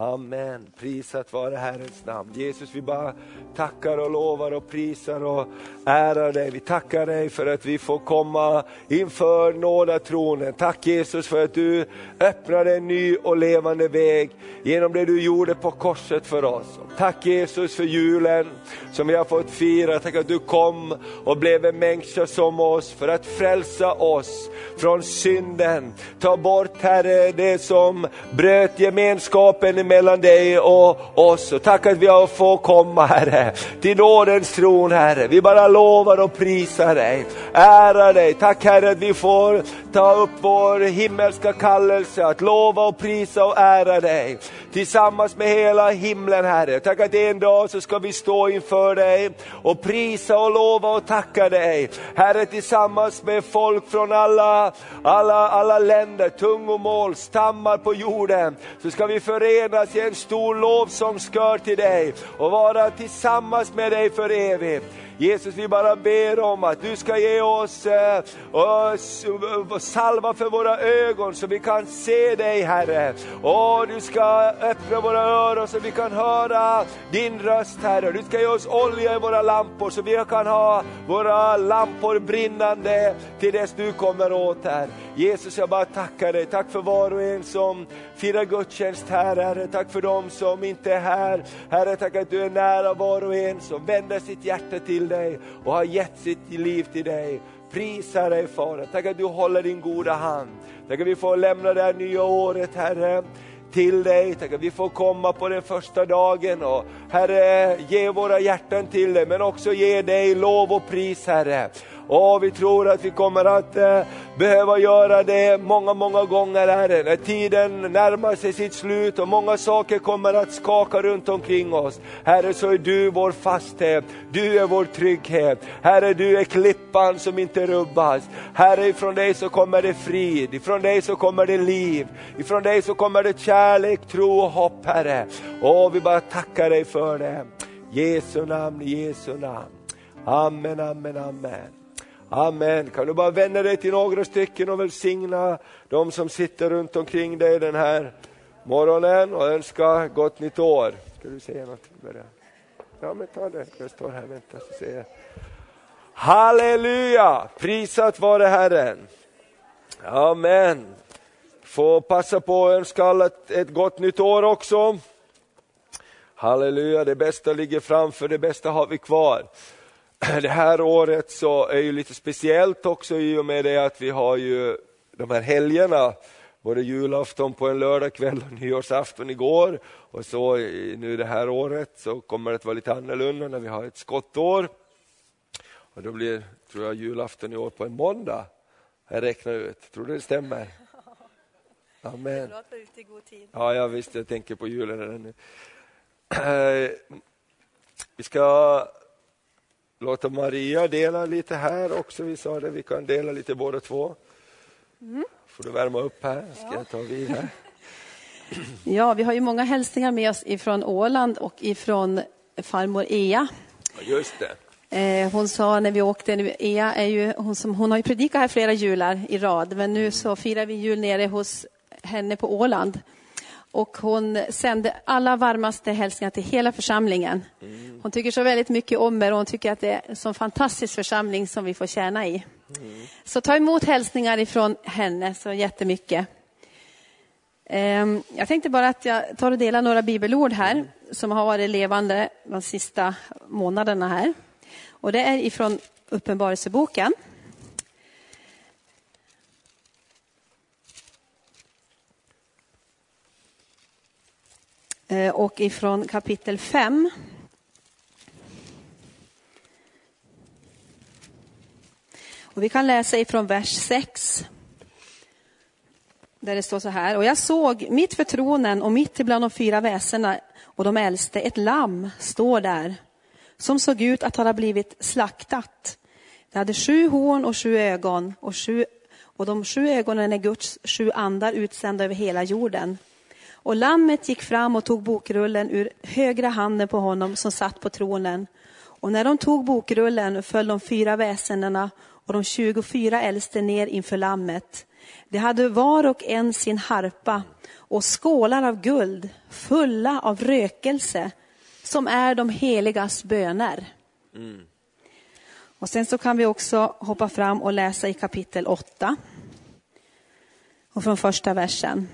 Amen. Prisat vare Herrens namn. Jesus, vi bara tackar och lovar och prisar och ärar dig. Vi tackar dig för att vi får komma inför nådatronen. Tack Jesus för att du öppnade en ny och levande väg genom det du gjorde på korset för oss. Tack Jesus för julen som vi har fått fira. Tack att du kom och blev en människa som oss för att frälsa oss från synden. Ta bort Herre det som bröt gemenskapen mellan dig och oss. Och tack att vi har fått komma Herre, till nådens tron Herre. Vi bara lovar och prisar dig, ärar dig. Tack Herre att vi får ta upp vår himmelska kallelse att lova och prisa och ära dig tillsammans med hela himlen Herre. Tack att en dag så ska vi stå inför dig och prisa och lova och tacka dig. Herre tillsammans med folk från alla, alla, alla länder, tungomål, stammar på jorden. Så ska vi förenas i en stor lovsångskör till dig och vara tillsammans med dig för evigt. Jesus, vi bara ber om att du ska ge oss eh, eh, salva för våra ögon så vi kan se dig Herre. Och du ska öppna våra öron så vi kan höra din röst Herre. Du ska ge oss olja i våra lampor så vi kan ha våra lampor brinnande till dess du kommer åt här. Jesus, jag bara tackar dig. Tack för var och en som firar gudstjänst här Herre. Tack för dem som inte är här. Herre, tack att du är nära var och en som vänder sitt hjärta till dig och har gett sitt liv till dig. Prisa dig Fader, tack att du håller din goda hand. Tack att vi får lämna det här nya året Herre till dig. Tack att vi får komma på den första dagen och Herre, ge våra hjärtan till dig, men också ge dig lov och pris Herre. Och vi tror att vi kommer att eh, behöva göra det många, många gånger Herre, när tiden närmar sig sitt slut och många saker kommer att skaka runt omkring oss. Herre, så är du vår fasthet, du är vår trygghet. Herre, du är klippan som inte rubbas. Herre, ifrån dig så kommer det frid, ifrån dig så kommer det liv, ifrån dig så kommer det kärlek, tro och hopp Herre. Och vi bara tackar dig för det. Jesu namn, Jesu namn. Amen, amen, amen. Amen. Kan du bara vända dig till några stycken och välsigna de som sitter runt omkring dig den här morgonen och önska gott nytt år. Ska du säga något? Ja, men ta det. Jag står här, vänta så säger jag. Halleluja! Prisat vare Herren. Amen. Får passa på att önska alla ett gott nytt år också. Halleluja, det bästa ligger framför, det bästa har vi kvar. det här året så är ju lite speciellt också i och med det att vi har ju de här helgerna, både julafton på en lördagkväll och nyårsafton igår. Och så nu det här året så kommer det att vara lite annorlunda när vi har ett skottår. Och då blir, tror jag, julafton i år på en måndag. Jag räknar ut, tror du det stämmer? Amen. Ja, ja visst, jag tänker på julen nu. Vi ska låta Maria dela lite här också. Vi sa det, vi kan dela lite båda två. Mm. får du värma upp här, ska ja. jag ta vid här. Ja, vi har ju många hälsningar med oss ifrån Åland och ifrån farmor Ea. Just det. Eh, hon sa när vi åkte, Ea är ju, hon, som, hon har ju predikat här flera jular i rad, men nu så firar vi jul nere hos henne på Åland. Och hon sände alla varmaste hälsningar till hela församlingen. Mm. Hon tycker så väldigt mycket om er och hon tycker att det är en sån fantastisk församling som vi får tjäna i. Mm. Så ta emot hälsningar ifrån henne så jättemycket. Ehm, jag tänkte bara att jag tar och delar några bibelord här som har varit levande de sista månaderna här. Och det är ifrån Uppenbarelseboken. Eh, och ifrån kapitel 5. Och vi kan läsa ifrån vers 6. Där det står så här. Och jag såg mitt för tronen och mitt ibland de fyra väsena och de äldste ett lamm står där som såg ut att ha blivit slaktat. Det hade sju horn och sju ögon och, sju, och de sju ögonen är Guds sju andar utsända över hela jorden. Och lammet gick fram och tog bokrullen ur högra handen på honom som satt på tronen. Och när de tog bokrullen föll de fyra väsendena och de tjugofyra äldste ner inför lammet. De hade var och en sin harpa och skålar av guld fulla av rökelse som är de heligas böner. Och sen så kan vi också hoppa fram och läsa i kapitel 8. Och från första versen.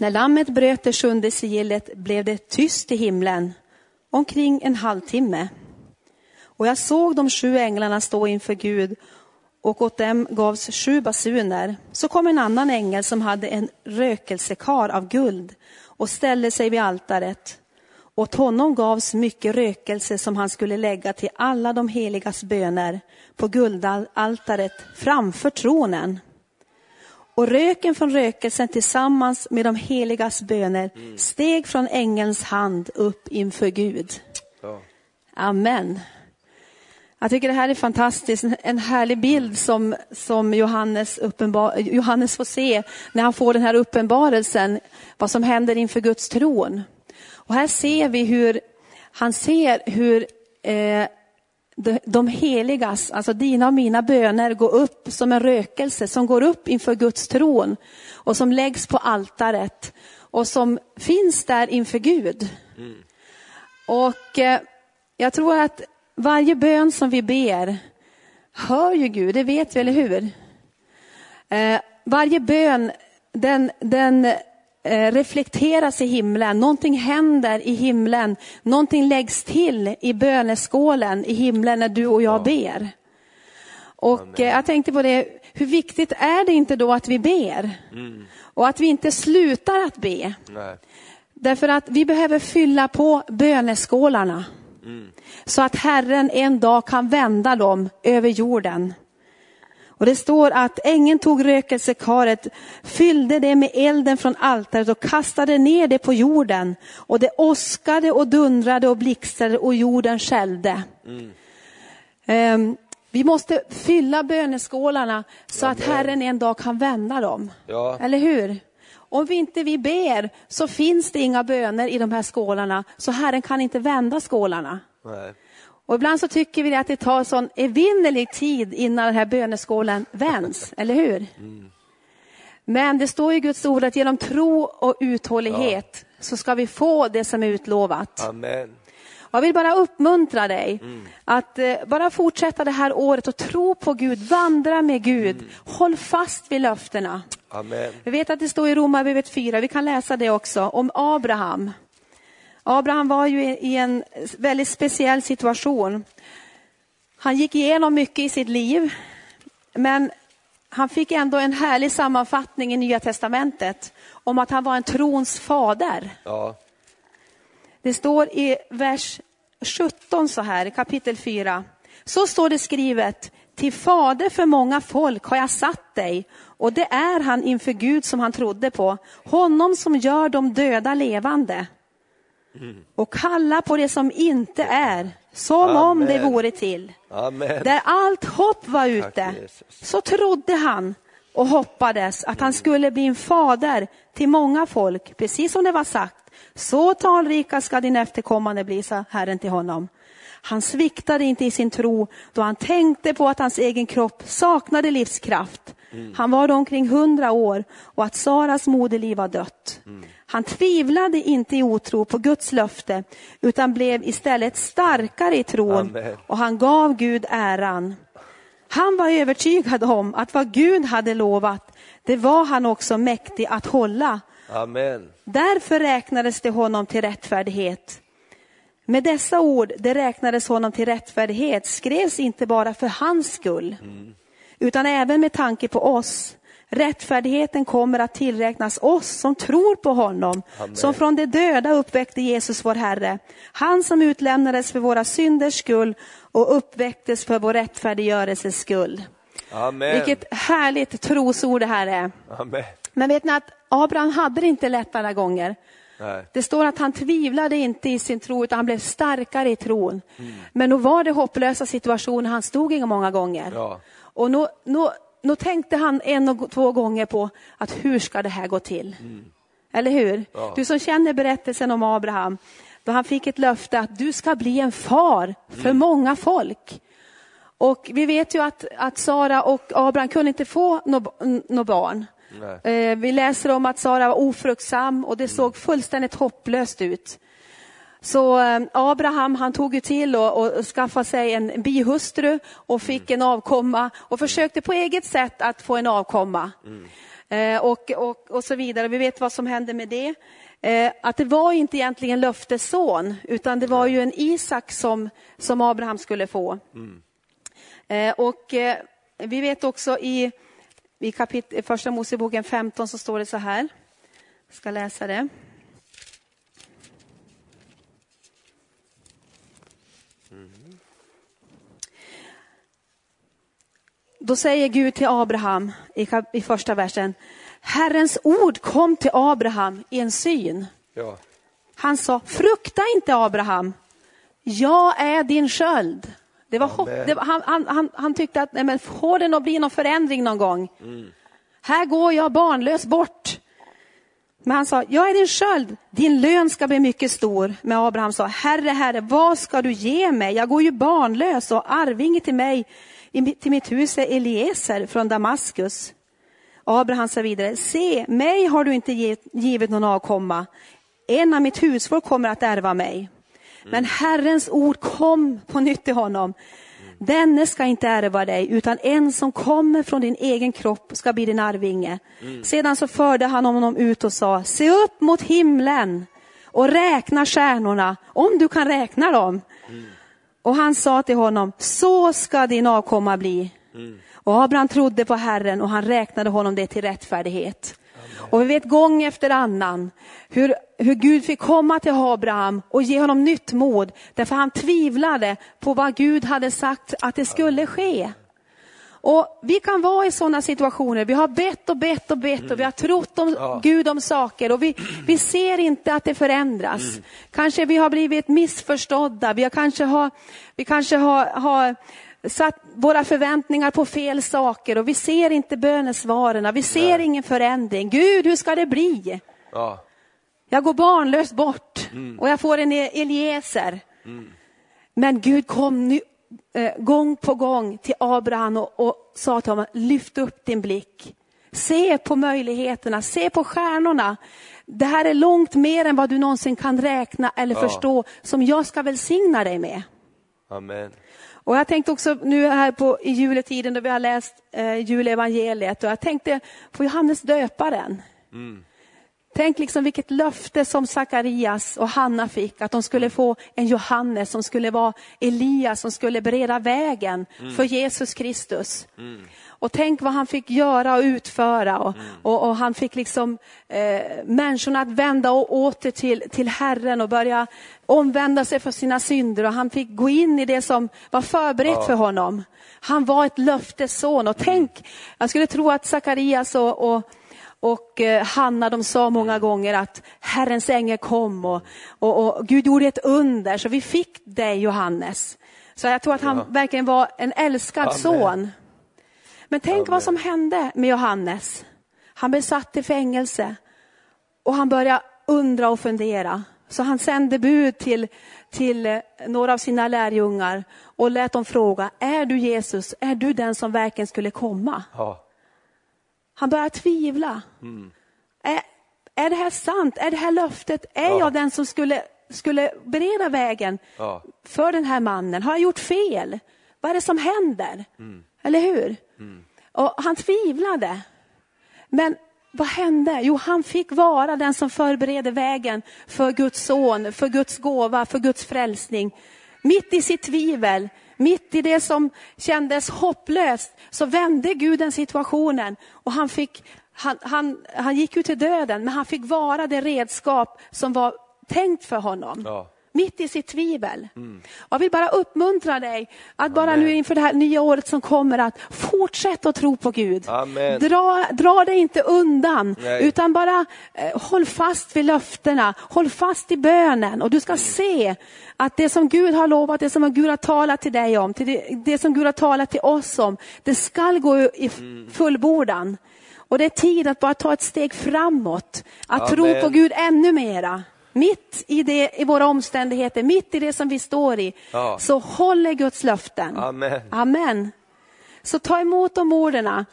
När lammet bröt det sjunde sigillet blev det tyst i himlen omkring en halvtimme. Och jag såg de sju änglarna stå inför Gud och åt dem gavs sju basuner. Så kom en annan ängel som hade en rökelsekar av guld och ställde sig vid altaret. Åt honom gavs mycket rökelse som han skulle lägga till alla de heligas böner på guldaltaret framför tronen. Och röken från rökelsen tillsammans med de heligas böner steg från ängelns hand upp inför Gud. Amen. Jag tycker det här är fantastiskt, en härlig bild som, som Johannes, uppenbar, Johannes får se när han får den här uppenbarelsen, vad som händer inför Guds tron. Och här ser vi hur han ser hur eh, de, de heligas, alltså dina och mina böner går upp som en rökelse som går upp inför Guds tron och som läggs på altaret och som finns där inför Gud. Och eh, jag tror att varje bön som vi ber hör ju Gud, det vet vi, eller hur? Eh, varje bön, den, den reflekteras i himlen, någonting händer i himlen, någonting läggs till i böneskålen i himlen när du och jag ber. Och eh, jag tänkte på det, hur viktigt är det inte då att vi ber? Och att vi inte slutar att be. Nej. Därför att vi behöver fylla på böneskålarna. Så att Herren en dag kan vända dem över jorden. Och det står att ängeln tog rökelsekaret, fyllde det med elden från altaret och kastade ner det på jorden. Och det åskade och dundrade och blixtrade och jorden skällde. Ehm, vi måste fylla böneskålarna så att Herren en dag kan vända dem. Ja. Eller hur? Om vi inte vi ber så finns det inga böner i de här skålarna, så Herren kan inte vända skålarna. Nej. Och ibland så tycker vi att det tar sån evinnerlig tid innan den här böneskålen vänds, eller hur? Men det står i Guds ord att genom tro och uthållighet så ska vi få det som är utlovat. Amen. Jag vill bara uppmuntra dig att eh, bara fortsätta det här året och tro på Gud, vandra med Gud, håll fast vid löftena. Amen. Vi vet att det står i Romarbrevet 4, vi kan läsa det också, om Abraham. Abraham var ju i en väldigt speciell situation. Han gick igenom mycket i sitt liv, men han fick ändå en härlig sammanfattning i Nya Testamentet om att han var en trons fader. Ja. Det står i vers 17 så här, kapitel 4. Så står det skrivet, till fader för många folk har jag satt dig, och det är han inför Gud som han trodde på, honom som gör de döda levande. Och kalla på det som inte är, som om det Amen. vore till. Amen. Där allt hopp var ute, så trodde han och hoppades att han skulle bli en fader till många folk, precis som det var sagt. Så talrika ska din efterkommande bli, sa Herren till honom. Han sviktade inte i sin tro då han tänkte på att hans egen kropp saknade livskraft. Han var då omkring hundra år och att Saras moderliv var dött. Han tvivlade inte i otro på Guds löfte utan blev istället starkare i tron Amen. och han gav Gud äran. Han var övertygad om att vad Gud hade lovat, det var han också mäktig att hålla. Amen. Därför räknades det honom till rättfärdighet. Med dessa ord, det räknades honom till rättfärdighet, skrevs inte bara för hans skull, utan även med tanke på oss. Rättfärdigheten kommer att tillräknas oss som tror på honom, Amen. som från de döda uppväckte Jesus vår Herre. Han som utlämnades för våra synders skull och uppväcktes för vår rättfärdiggörelses skull. Amen. Vilket härligt trosord det här är. Amen. Men vet ni att Abraham hade det inte lätt alla gånger. Nej. Det står att han tvivlade inte i sin tro, utan han blev starkare i tron. Men nog var det hopplösa situationer han stod i många gånger. Ja. Och nog, nog, nog tänkte han en och två gånger på att hur ska det här gå till? Eller hur? Ja. Du som känner berättelsen om Abraham, då han fick ett löfte att du ska bli en far för många folk. Och vi vet ju att, att Sara och Abraham kunde inte få något no barn. Eh, Vi läser om att Sara var ofruktsam och det såg fullständigt hopplöst ut. Så eh, Abraham han tog ju till och, och skaffade sig en bihustru och fick en avkomma och försökte på eget sätt att få en avkomma. Eh, och, och, och så vidare. Vi vet vad som hände med det. Eh, att det var inte egentligen löftesson utan det var ju en Isak som, som Abraham skulle få. Eh, och vi vet också i, i kapit- första Moseboken 15 så står det så här. Jag ska läsa det. Då säger Gud till Abraham i, i första versen. Herrens ord kom till Abraham i en syn. Ja. Han sa, frukta inte Abraham, jag är din sköld. Det var hopp, det var, han, han, han, han tyckte att, nej men får det nog bli någon förändring någon gång? Här går jag barnlös bort. Men han sa, jag är din sköld, din lön ska bli mycket stor. Men Abraham sa, Herre, Herre, vad ska du ge mig? Jag går ju barnlös och arvinge till mig, till mitt hus är Eliezer från Damaskus. Abraham sa vidare, se, mig har du inte givit någon avkomma. En av mitt husfolk kommer att ärva mig. Men Herrens ord kom på nytt till honom. Denne ska inte ärva dig, utan en som kommer från din egen kropp ska bli din arvinge. Sedan så förde han honom ut och sa, se upp mot himlen och räkna stjärnorna, om du kan räkna dem. Och han sa till honom, så ska din avkomma bli. Och Abraham trodde på Herren och han räknade honom det till rättfärdighet. Och vi vet gång efter annan hur, hur Gud fick komma till Abraham och ge honom nytt mod. Därför han tvivlade på vad Gud hade sagt att det skulle ske. Och vi kan vara i sådana situationer. Vi har bett och bett och bett och vi har trott om Gud om saker och vi, vi ser inte att det förändras. Kanske vi har blivit missförstådda. Vi har kanske har, vi kanske har, har satt våra förväntningar på fel saker och vi ser inte bönesvaren. Vi ser ingen förändring. Gud, hur ska det bli? Ja. Jag går barnlöst bort och jag får en Eliezer. Men Gud kom nu, eh, gång på gång till Abraham och, och sa till honom, lyft upp din blick. Se på möjligheterna, se på stjärnorna. Det här är långt mer än vad du någonsin kan räkna eller Ja. förstå, som jag ska välsigna dig med. Amen. Och jag tänkte också nu här på, i juletiden då vi har läst eh, julevangeliet och jag tänkte på Johannes döparen. Tänk liksom vilket löfte som Sakarias och Hanna fick, att de skulle få en Johannes som skulle vara Elias som skulle bereda vägen för Jesus Kristus. Och tänk vad han fick göra och utföra. Och, och, och han fick liksom eh, människorna att vända och åter till, till Herren och börja omvända sig för sina synder. Och han fick gå in i det som var förberett för honom. Han var ett löftesson. Och tänk, jag skulle tro att Sakarias och, och och eh, Hanna de sa många gånger att Herrens ängel kom och, och, och Gud gjorde ett under så vi fick dig Johannes. Så jag tror att han verkligen var en älskad Amen. son. Men tänk Amen. vad som hände med Johannes. Han blev satt i fängelse och han började undra och fundera. Så han sände bud till, till eh, några av sina lärjungar och lät dem fråga, är du Jesus, är du den som verkligen skulle komma? Ja. Han börjar tvivla. Är, är det här sant? Är det här löftet? Är Ja. jag den som skulle, skulle bereda vägen Ja. för den här mannen? Har jag gjort fel? Vad är det som händer? Eller hur? Och han tvivlade. Men vad hände? Jo, han fick vara den som förbereder vägen för Guds son, för Guds gåva, för Guds frälsning. Mitt i sitt tvivel, mitt i det som kändes hopplöst, så vände Gud den situationen och han, fick, han, han, han gick ju till döden, men han fick vara det redskap som var tänkt för honom. Ja. Mitt i sitt tvivel. Och jag vill bara uppmuntra dig att bara Amen. nu inför det här nya året som kommer att fortsätta att tro på Gud. Amen. Dra, dra dig inte undan Nej. utan bara eh, håll fast vid löftena, håll fast i bönen och du ska se att det som Gud har lovat, det som Gud har talat till dig om, till det, det som Gud har talat till oss om, det skall gå i f- fullbordan. Och det är tid att bara ta ett steg framåt, att tro Amen. på Gud ännu mera. Mitt i, det, i våra omständigheter, mitt i det som vi står i, Ja. så håller Guds löften. Amen. Amen. Så ta emot de orden.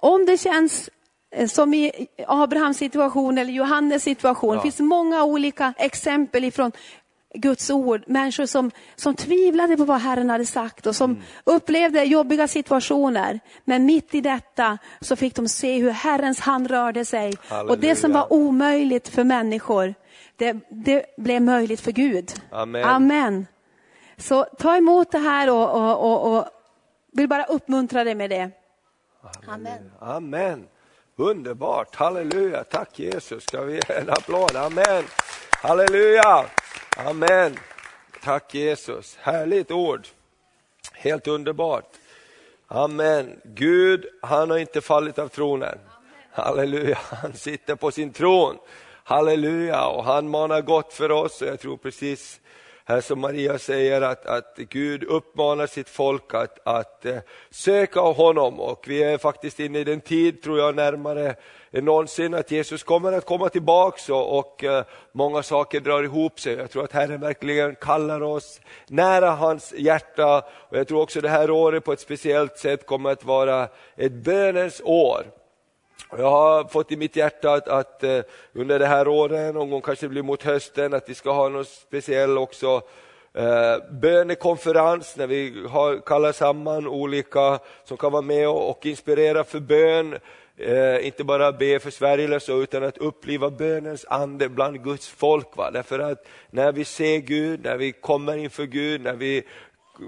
Om det känns eh, som i Abrahams situation eller Johannes situation. Ja. Det finns många olika exempel ifrån Guds ord. Människor som, som tvivlade på vad Herren hade sagt och som Mm. upplevde jobbiga situationer. Men mitt i detta så fick de se hur Herrens hand rörde sig. Och det som Halleluja. var omöjligt för människor, det, det blev möjligt för Gud. Amen. Amen. Så ta emot det här och, och, och, och vill bara uppmuntra dig med det. Amen. Amen. Underbart, halleluja. Tack Jesus. Ska vi ge en applåd? Amen. Halleluja. Amen. Tack Jesus. Härligt ord. Helt underbart. Amen. Gud, han har inte fallit av tronen. Halleluja, han sitter på sin tron. Halleluja, och han manar gott för oss. Och jag tror precis här som Maria säger att, att Gud uppmanar sitt folk att, att eh, söka honom och vi är faktiskt inne i den tid, tror jag, närmare än någonsin att Jesus kommer att komma tillbaks och, och eh, många saker drar ihop sig. Jag tror att Herren verkligen kallar oss nära hans hjärta och jag tror också det här året på ett speciellt sätt kommer att vara ett bönens år. Jag har fått i mitt hjärta att, att eh, under det här året, någon gång kanske det blir mot hösten, att vi ska ha någon speciell också eh, bönekonferens när vi har, kallar samman olika som kan vara med och, och inspirera för bön. Eh, inte bara be för Sverige eller så, utan att uppliva bönens ande bland Guds folk. Va? Därför att när vi ser Gud, när vi kommer inför Gud, när vi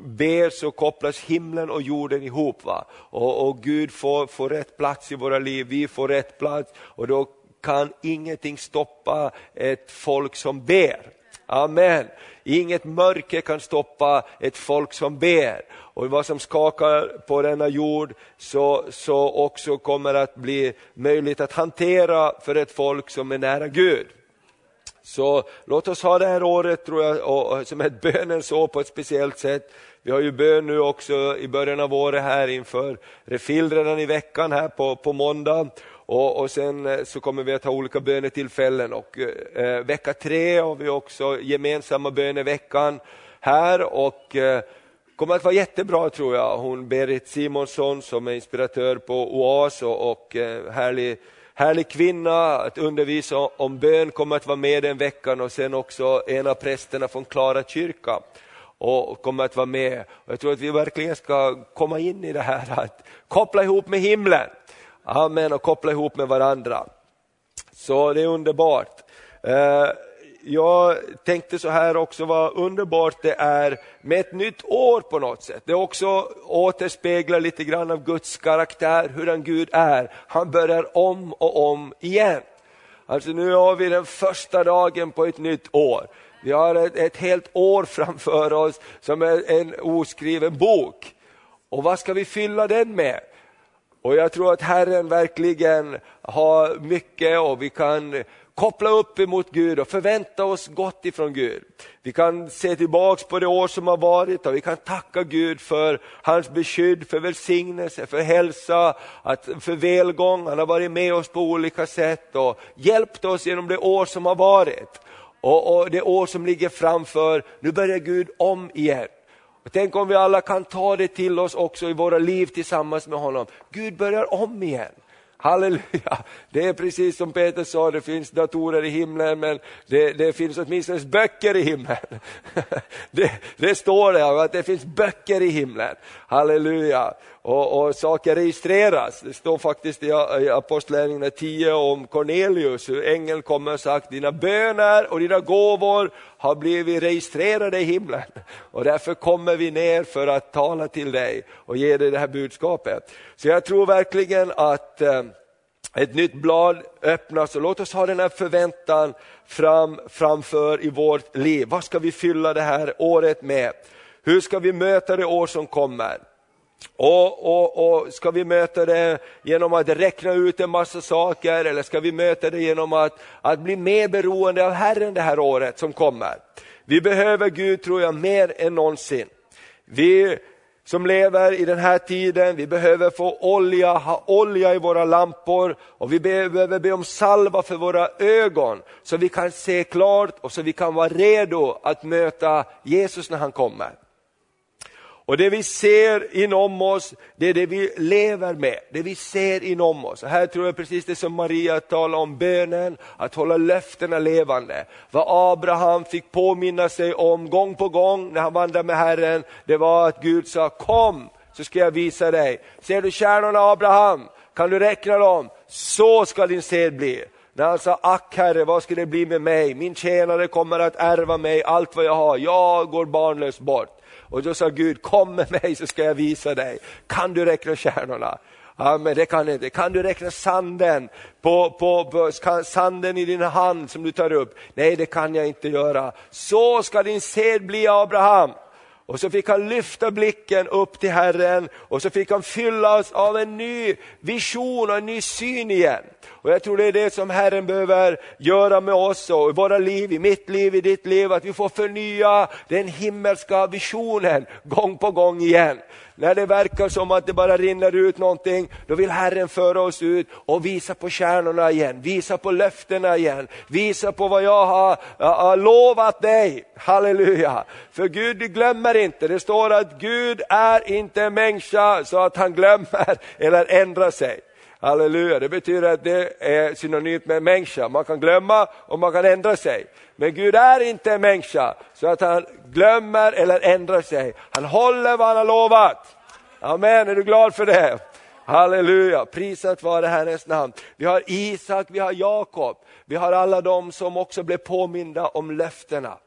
ber så kopplas himlen och jorden ihop. Va? Och, och Gud får, får rätt plats i våra liv, vi får rätt plats och då kan ingenting stoppa ett folk som ber. Amen. Inget mörker kan stoppa ett folk som ber. Och vad som skakar på denna jord så, så också kommer att bli möjligt att hantera för ett folk som är nära Gud. Så låt oss ha det här året tror jag, och, som ett bönens år på ett speciellt sätt. Vi har ju bön nu också i början av året här inför Refill redan i veckan här på, på måndag. Och, och sen eh, så kommer vi att ha olika bönetillfällen och eh, eh, vecka tre har vi också gemensamma böneveckan här och eh, kommer att vara jättebra tror jag. Hon Berit Simonsson som är inspiratör på OAS och, och eh, härlig härlig kvinna att undervisa om bön kommer att vara med den veckan och sen också en av prästerna från Klara kyrka och kommer att vara med. Jag tror att vi verkligen ska komma in i det här att koppla ihop med himlen. Amen och koppla ihop med varandra. Så det är underbart. Eh, jag tänkte så här också vad underbart det är med ett nytt år på något sätt. Det också återspeglar lite grann av Guds karaktär, hur han Gud är. Han börjar om och om igen. Alltså nu har vi den första dagen på ett nytt år. Vi har ett, ett helt år framför oss som är en oskriven bok. Och vad ska vi fylla den med? Och jag tror att Herren verkligen har mycket och vi kan koppla upp emot Gud och förvänta oss gott ifrån Gud. Vi kan se tillbaks på det år som har varit och vi kan tacka Gud för hans beskydd, för välsignelse, för hälsa, att, för välgång. Han har varit med oss på olika sätt och hjälpt oss genom det år som har varit. Och, och det år som ligger framför, nu börjar Gud om igen. Och tänk om vi alla kan ta det till oss också i våra liv tillsammans med honom. Gud börjar om igen. Halleluja! Det är precis som Peter sa, det finns datorer i himlen men det, det finns åtminstone böcker i himlen. Det, det står det, att det finns böcker i himlen. Halleluja! Och, och saker registreras. Det står faktiskt i, i Apostlagärningarna 10 om Cornelius, hur ängeln kommer och sagt dina böner och dina gåvor har blivit registrerade i himlen. Och därför kommer vi ner för att tala till dig och ge dig det här budskapet. Så jag tror verkligen att eh, ett nytt blad öppnas och låt oss ha den här förväntan fram, framför i vårt liv. Vad ska vi fylla det här året med? Hur ska vi möta det år som kommer? Och, och, och Ska vi möta det genom att räkna ut en massa saker eller ska vi möta det genom att, att bli mer beroende av Herren det här året som kommer? Vi behöver Gud tror jag mer än någonsin. Vi som lever i den här tiden, vi behöver få olja, ha olja i våra lampor och vi behöver be om salva för våra ögon så vi kan se klart och så vi kan vara redo att möta Jesus när han kommer. Och det vi ser inom oss, det är det vi lever med, det vi ser inom oss. Och här tror jag precis det som Maria talade om, bönen, att hålla löftena levande. Vad Abraham fick påminna sig om gång på gång när han vandrade med Herren, det var att Gud sa kom så ska jag visa dig. Ser du kärnorna Abraham, kan du räkna dem? Så ska din sed bli. När han sa, ack herre, vad ska det bli med mig? Min tjänare kommer att ärva mig allt vad jag har, jag går barnlös bort. Och då sa Gud, kom med mig så ska jag visa dig. Kan du räkna stjärnorna? Ja, men det kan inte. Kan du räkna sanden på, på, på, sanden i din hand som du tar upp? Nej, det kan jag inte göra. Så ska din sed bli Abraham. Och så fick han lyfta blicken upp till Herren och så fick han fyllas av en ny vision och en ny syn igen. Och jag tror det är det som Herren behöver göra med oss och i våra liv, i mitt liv, i ditt liv, att vi får förnya den himmelska visionen gång på gång igen. När det verkar som att det bara rinner ut någonting, då vill Herren föra oss ut och visa på kärnorna igen, visa på löftena igen, visa på vad jag har, jag har lovat dig. Halleluja! För Gud du glömmer inte, det står att Gud är inte en människa så att han glömmer eller ändrar sig. Halleluja, det betyder att det är synonymt med människa. Man kan glömma och man kan ändra sig. Men Gud är inte en människa så att han glömmer eller ändrar sig. Han håller vad han har lovat. Amen, är du glad för det? Halleluja, prisat vare Herrens namn. Vi har Isak, vi har Jakob, vi har alla de som också blev påminda om löftena.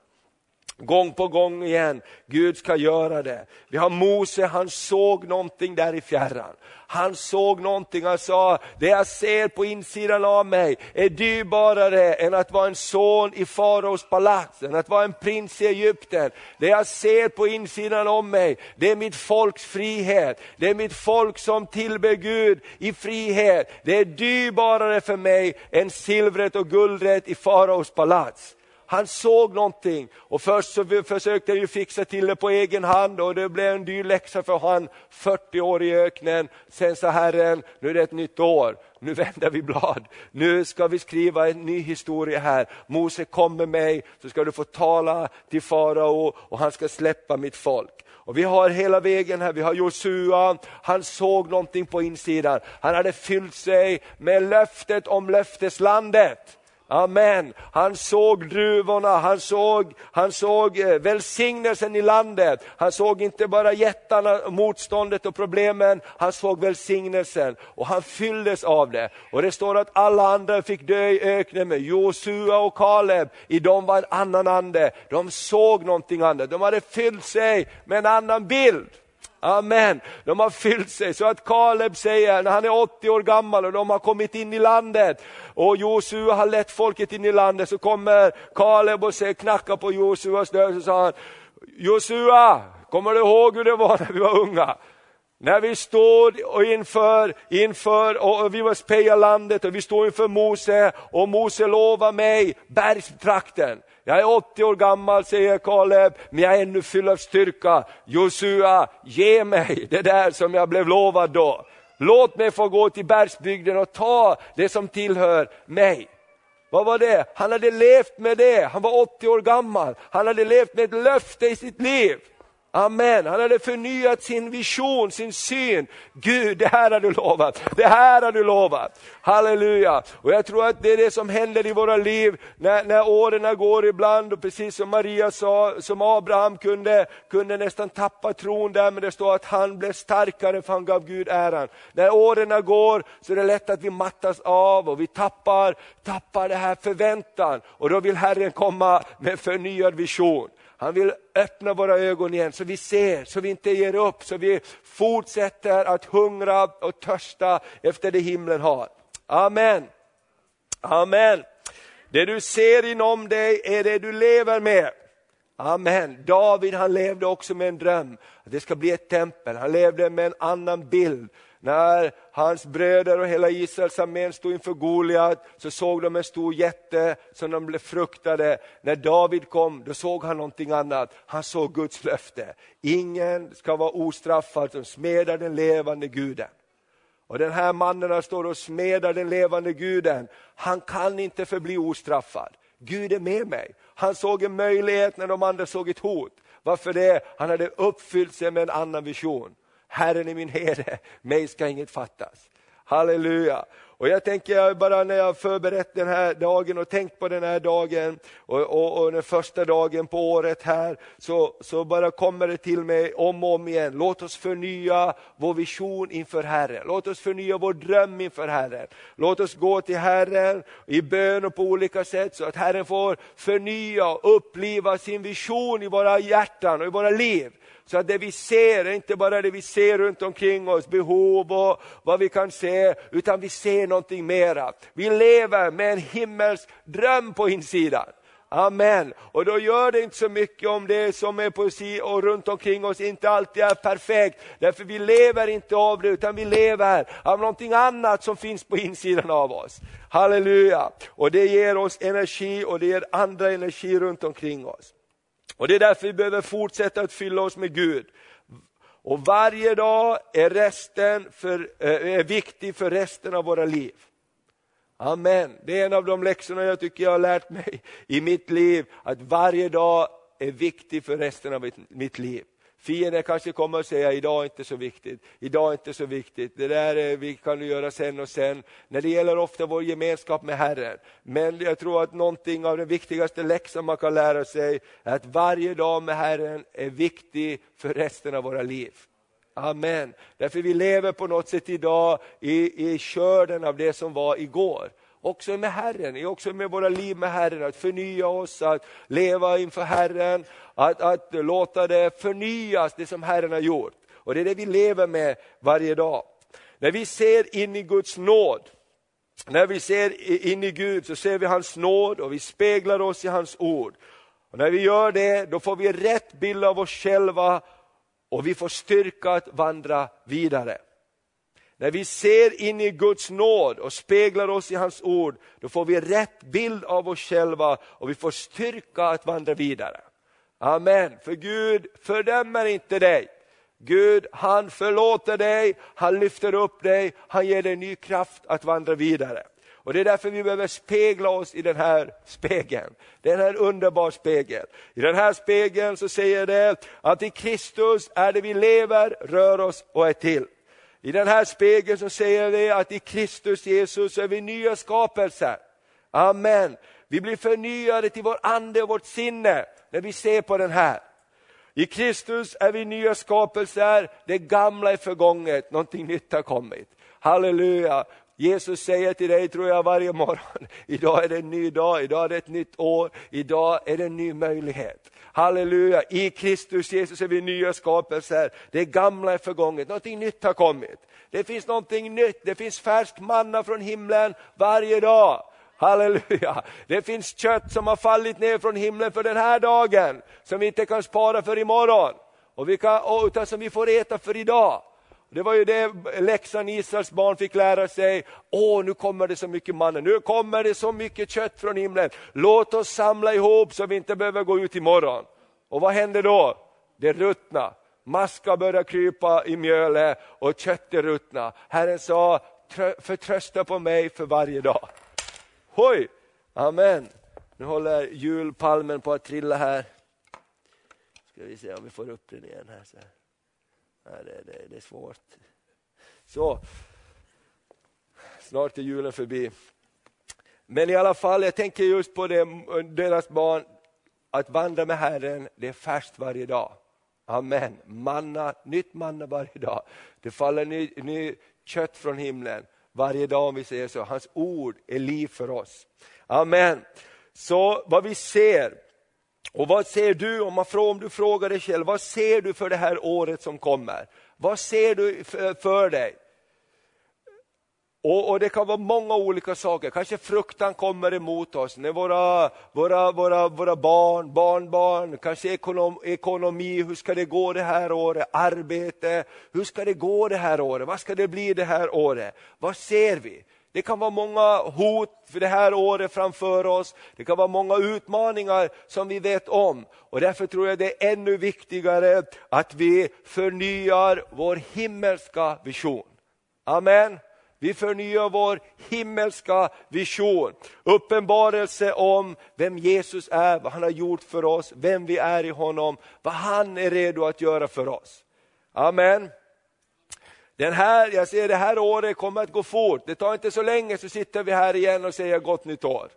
Gång på gång igen, Gud ska göra det. Vi har Mose, han såg någonting där i fjärran. Han såg någonting, han sa, det jag ser på insidan av mig är dyrbarare än att vara en son i faraos palats, än att vara en prins i Egypten. Det jag ser på insidan av mig, det är mitt folks frihet. Det är mitt folk som tillber Gud i frihet. Det är dyrbarare för mig än silvret och guldet i faraos palats. Han såg någonting och först så försökte han fixa till det på egen hand och det blev en dyr läxa för han, 40 år i öknen. Sen sa Herren, nu är det ett nytt år, nu vänder vi blad. Nu ska vi skriva en ny historia här. Mose kom med mig så ska du få tala till farao och han ska släppa mitt folk. Och vi har hela vägen här, vi har Josua, han såg någonting på insidan. Han hade fyllt sig med löftet om löfteslandet. Amen. Han såg druvorna, han såg, han såg eh, välsignelsen i landet. Han såg inte bara jättarna, motståndet och problemen, han såg välsignelsen och han fylldes av det. Och det står att alla andra fick dö i öknen med Josua och Kaleb, i dem var en annan ande. De såg någonting annat, de hade fyllt sig med en annan bild. Amen. De har fyllt sig så att Kaleb säger, när han är 80 år gammal och de har kommit in i landet och Josua har lett folket in i landet så kommer Kaleb och säger, knackar på Josuas dörr och sa han, Josua, kommer du ihåg hur det var när vi var unga? När vi stod inför, inför och vi var speja landet och vi stod inför Mose och Mose lovade mig bergstrakten. Jag är 80 år gammal, säger Kaleb, men jag är ännu full av styrka. Josua, ge mig det där som jag blev lovad då. Låt mig få gå till bergsbygden och ta det som tillhör mig. Vad var det? Han hade levt med det, han var 80 år gammal. Han hade levt med ett löfte i sitt liv. Amen, han hade förnyat sin vision, sin syn. Gud, det här har du lovat, det här har du lovat. Halleluja! Och jag tror att det är det som händer i våra liv när, när åren går ibland, och precis som Maria sa, som Abraham kunde, kunde nästan tappa tron där, men det står att han blev starkare för han gav Gud äran. När åren går så är det lätt att vi mattas av och vi tappar, tappar det här förväntan. Och då vill Herren komma med förnyad vision. Han vill öppna våra ögon igen så vi ser, så vi inte ger upp, så vi fortsätter att hungra och törsta efter det himlen har. Amen. Amen. Det du ser inom dig är det du lever med. Amen. David han levde också med en dröm, att det ska bli ett tempel. Han levde med en annan bild när hans bröder och hela Israels armén stod inför Goliat så såg de en stor jätte som de blev fruktade. När David kom då såg han någonting annat, han såg Guds löfte. Ingen ska vara ostraffad som smedar den levande guden. Och den här mannen han står och smedar den levande guden, han kan inte förbli ostraffad. Gud är med mig. Han såg en möjlighet när de andra såg ett hot. Varför det? Han hade uppfyllt sig med en annan vision. Herren är min herde, mig ska inget fattas. Halleluja. Och jag tänker bara när jag förberett den här dagen och tänkt på den här dagen och, och, och, den första dagen på året här, så, så bara kommer det till mig om och om igen. Låt oss förnya vår vision inför Herren. Låt oss förnya vår dröm inför Herren. Låt oss gå till Herren i bön och på olika sätt så att Herren får förnya och uppliva sin vision i våra hjärtan och i våra liv. Så att det vi ser är inte bara det vi ser runt omkring oss, behov och vad vi kan se, utan vi ser någonting mera. Vi lever med en himmelsk dröm på insidan. Amen. Och då gör det inte så mycket om det som är på si och runt omkring oss inte alltid är perfekt. Därför vi lever inte av det, utan vi lever av någonting annat som finns på insidan av oss. Halleluja! Och det ger oss energi och det ger andra energi runt omkring oss. Och Det är därför vi behöver fortsätta att fylla oss med Gud. Och varje dag är, resten för, eh, är viktig för resten av våra liv. Amen. Det är en av de läxorna jag tycker jag har lärt mig i mitt liv, att varje dag är viktig för resten av mitt liv. Fienden kanske kommer att säger, idag är inte så viktigt, idag är inte så viktigt, det där är, vi kan göra sen och sen. När det gäller ofta vår gemenskap med Herren. Men jag tror att någonting av den viktigaste läxan man kan lära sig, är att varje dag med Herren är viktig för resten av våra liv. Amen. Därför vi lever på något sätt idag i, i körden av det som var igår också med Herren, också med våra liv med Herren, att förnya oss, att leva inför Herren, att, att låta det förnyas, det som Herren har gjort. Och det är det vi lever med varje dag. När vi ser in i Guds nåd, när vi ser in i Gud så ser vi hans nåd och vi speglar oss i hans ord. Och när vi gör det, då får vi rätt bild av oss själva och vi får styrka att vandra vidare. När vi ser in i Guds nåd och speglar oss i hans ord, då får vi rätt bild av oss själva och vi får styrka att vandra vidare. Amen. För Gud fördömer inte dig. Gud han förlåter dig, han lyfter upp dig, han ger dig ny kraft att vandra vidare. Och Det är därför vi behöver spegla oss i den här spegeln. Den här underbar spegel. I den här spegeln så säger det att i Kristus är det vi lever, rör oss och är till. I den här spegeln så säger vi att i Kristus Jesus är vi nya skapelser. Amen. Vi blir förnyade till vår ande och vårt sinne när vi ser på den här. I Kristus är vi nya skapelser, det gamla är förgånget, någonting nytt har kommit. Halleluja! Jesus säger till dig, tror jag, varje morgon, idag är det en ny dag, idag är det ett nytt år, idag är det en ny möjlighet. Halleluja, i Kristus Jesus är vi nya skapelser. Det gamla är förgånget, någonting nytt har kommit. Det finns någonting nytt, det finns färsk manna från himlen varje dag. Halleluja! Det finns kött som har fallit ner från himlen för den här dagen, som vi inte kan spara för imorgon. Och vi kan, utan som vi får äta för idag. Det var ju det läxan Israels barn fick lära sig. Åh, nu kommer det så mycket manna, nu kommer det så mycket kött från himlen. Låt oss samla ihop så vi inte behöver gå ut imorgon. Och vad hände då? Det ruttna. Maska börjar krypa i mjölet och köttet ruttna. Herren sa, förtrösta på mig för varje dag. Hoj! Amen. Nu håller julpalmen på att trilla här. Ska vi se om vi får upp den igen här. Så här. Nej, det, det, det är svårt. Så, snart är julen förbi. Men i alla fall, jag tänker just på det, deras barn, att vandra med Herren, det är färskt varje dag. Amen. Manna, nytt manna varje dag. Det faller ny, ny kött från himlen varje dag om vi säger så. Hans ord är liv för oss. Amen. Så vad vi ser, och vad ser du, om, man, om du frågar dig själv, vad ser du för det här året som kommer? Vad ser du för, för dig? Och, och, Det kan vara många olika saker, kanske fruktan kommer emot oss, när våra, våra, våra, våra barn, barnbarn, kanske ekonom, ekonomi, hur ska det gå det här året, arbete, hur ska det gå det här året, vad ska det bli det här året, vad ser vi? Det kan vara många hot för det här året framför oss. Det kan vara många utmaningar som vi vet om. Och därför tror jag det är ännu viktigare att vi förnyar vår himmelska vision. Amen. Vi förnyar vår himmelska vision. Uppenbarelse om vem Jesus är, vad han har gjort för oss, vem vi är i honom, vad han är redo att göra för oss. Amen. Den här, jag ser det här året kommer att gå fort, det tar inte så länge så sitter vi här igen och säger gott nytt år.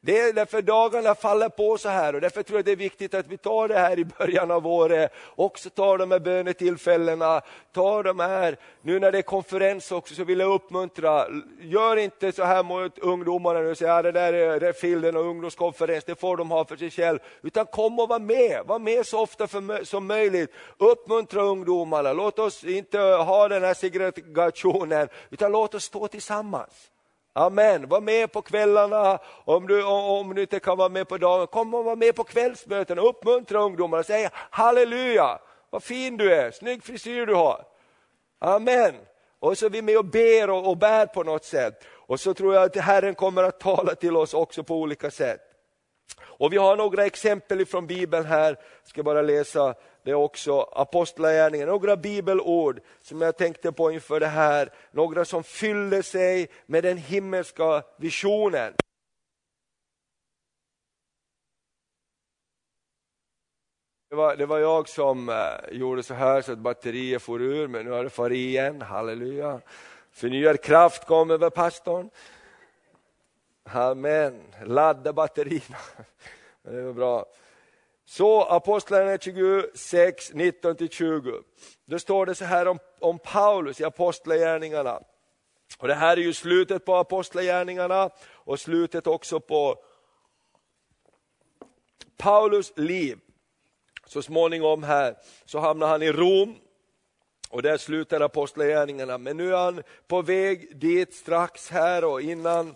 Det är därför dagarna faller på så här och därför tror jag det är viktigt att vi tar det här i början av året, också tar de här bönetillfällena, tar de här, nu när det är konferens också så vill jag uppmuntra, gör inte så här mot ungdomarna nu och säga, ja, det där är, är och ungdomskonferens, det får de ha för sig själv, utan kom och var med, var med så ofta för, som möjligt, uppmuntra ungdomarna, låt oss inte ha den här segregationen, utan låt oss stå tillsammans. Amen, var med på kvällarna, om du, om du inte kan vara med på dagen, kom och var med på kvällsmötena, uppmuntra ungdomarna, säg halleluja, vad fin du är, snygg frisyr du har. Amen. Och så är vi med och ber och, och bär på något sätt. Och så tror jag att Herren kommer att tala till oss också på olika sätt. Och vi har några exempel från Bibeln här, jag ska bara läsa det är också Apostlagärningarna, några bibelord som jag tänkte på inför det här, några som fyllde sig med den himmelska visionen. Det var, det var jag som eh, gjorde så här så att batteriet for ur, men nu har det farit igen, halleluja. Förnyad kraft kom över pastorn. Amen, ladda batterierna. Det var bra. Så Apostlagärningarna 26, 19-20. Då står det så här om, om Paulus i Apostlagärningarna. Och det här är ju slutet på Apostlagärningarna och slutet också på Paulus liv. Så småningom här så hamnar han i Rom och där slutar Apostlagärningarna. Men nu är han på väg dit strax här och innan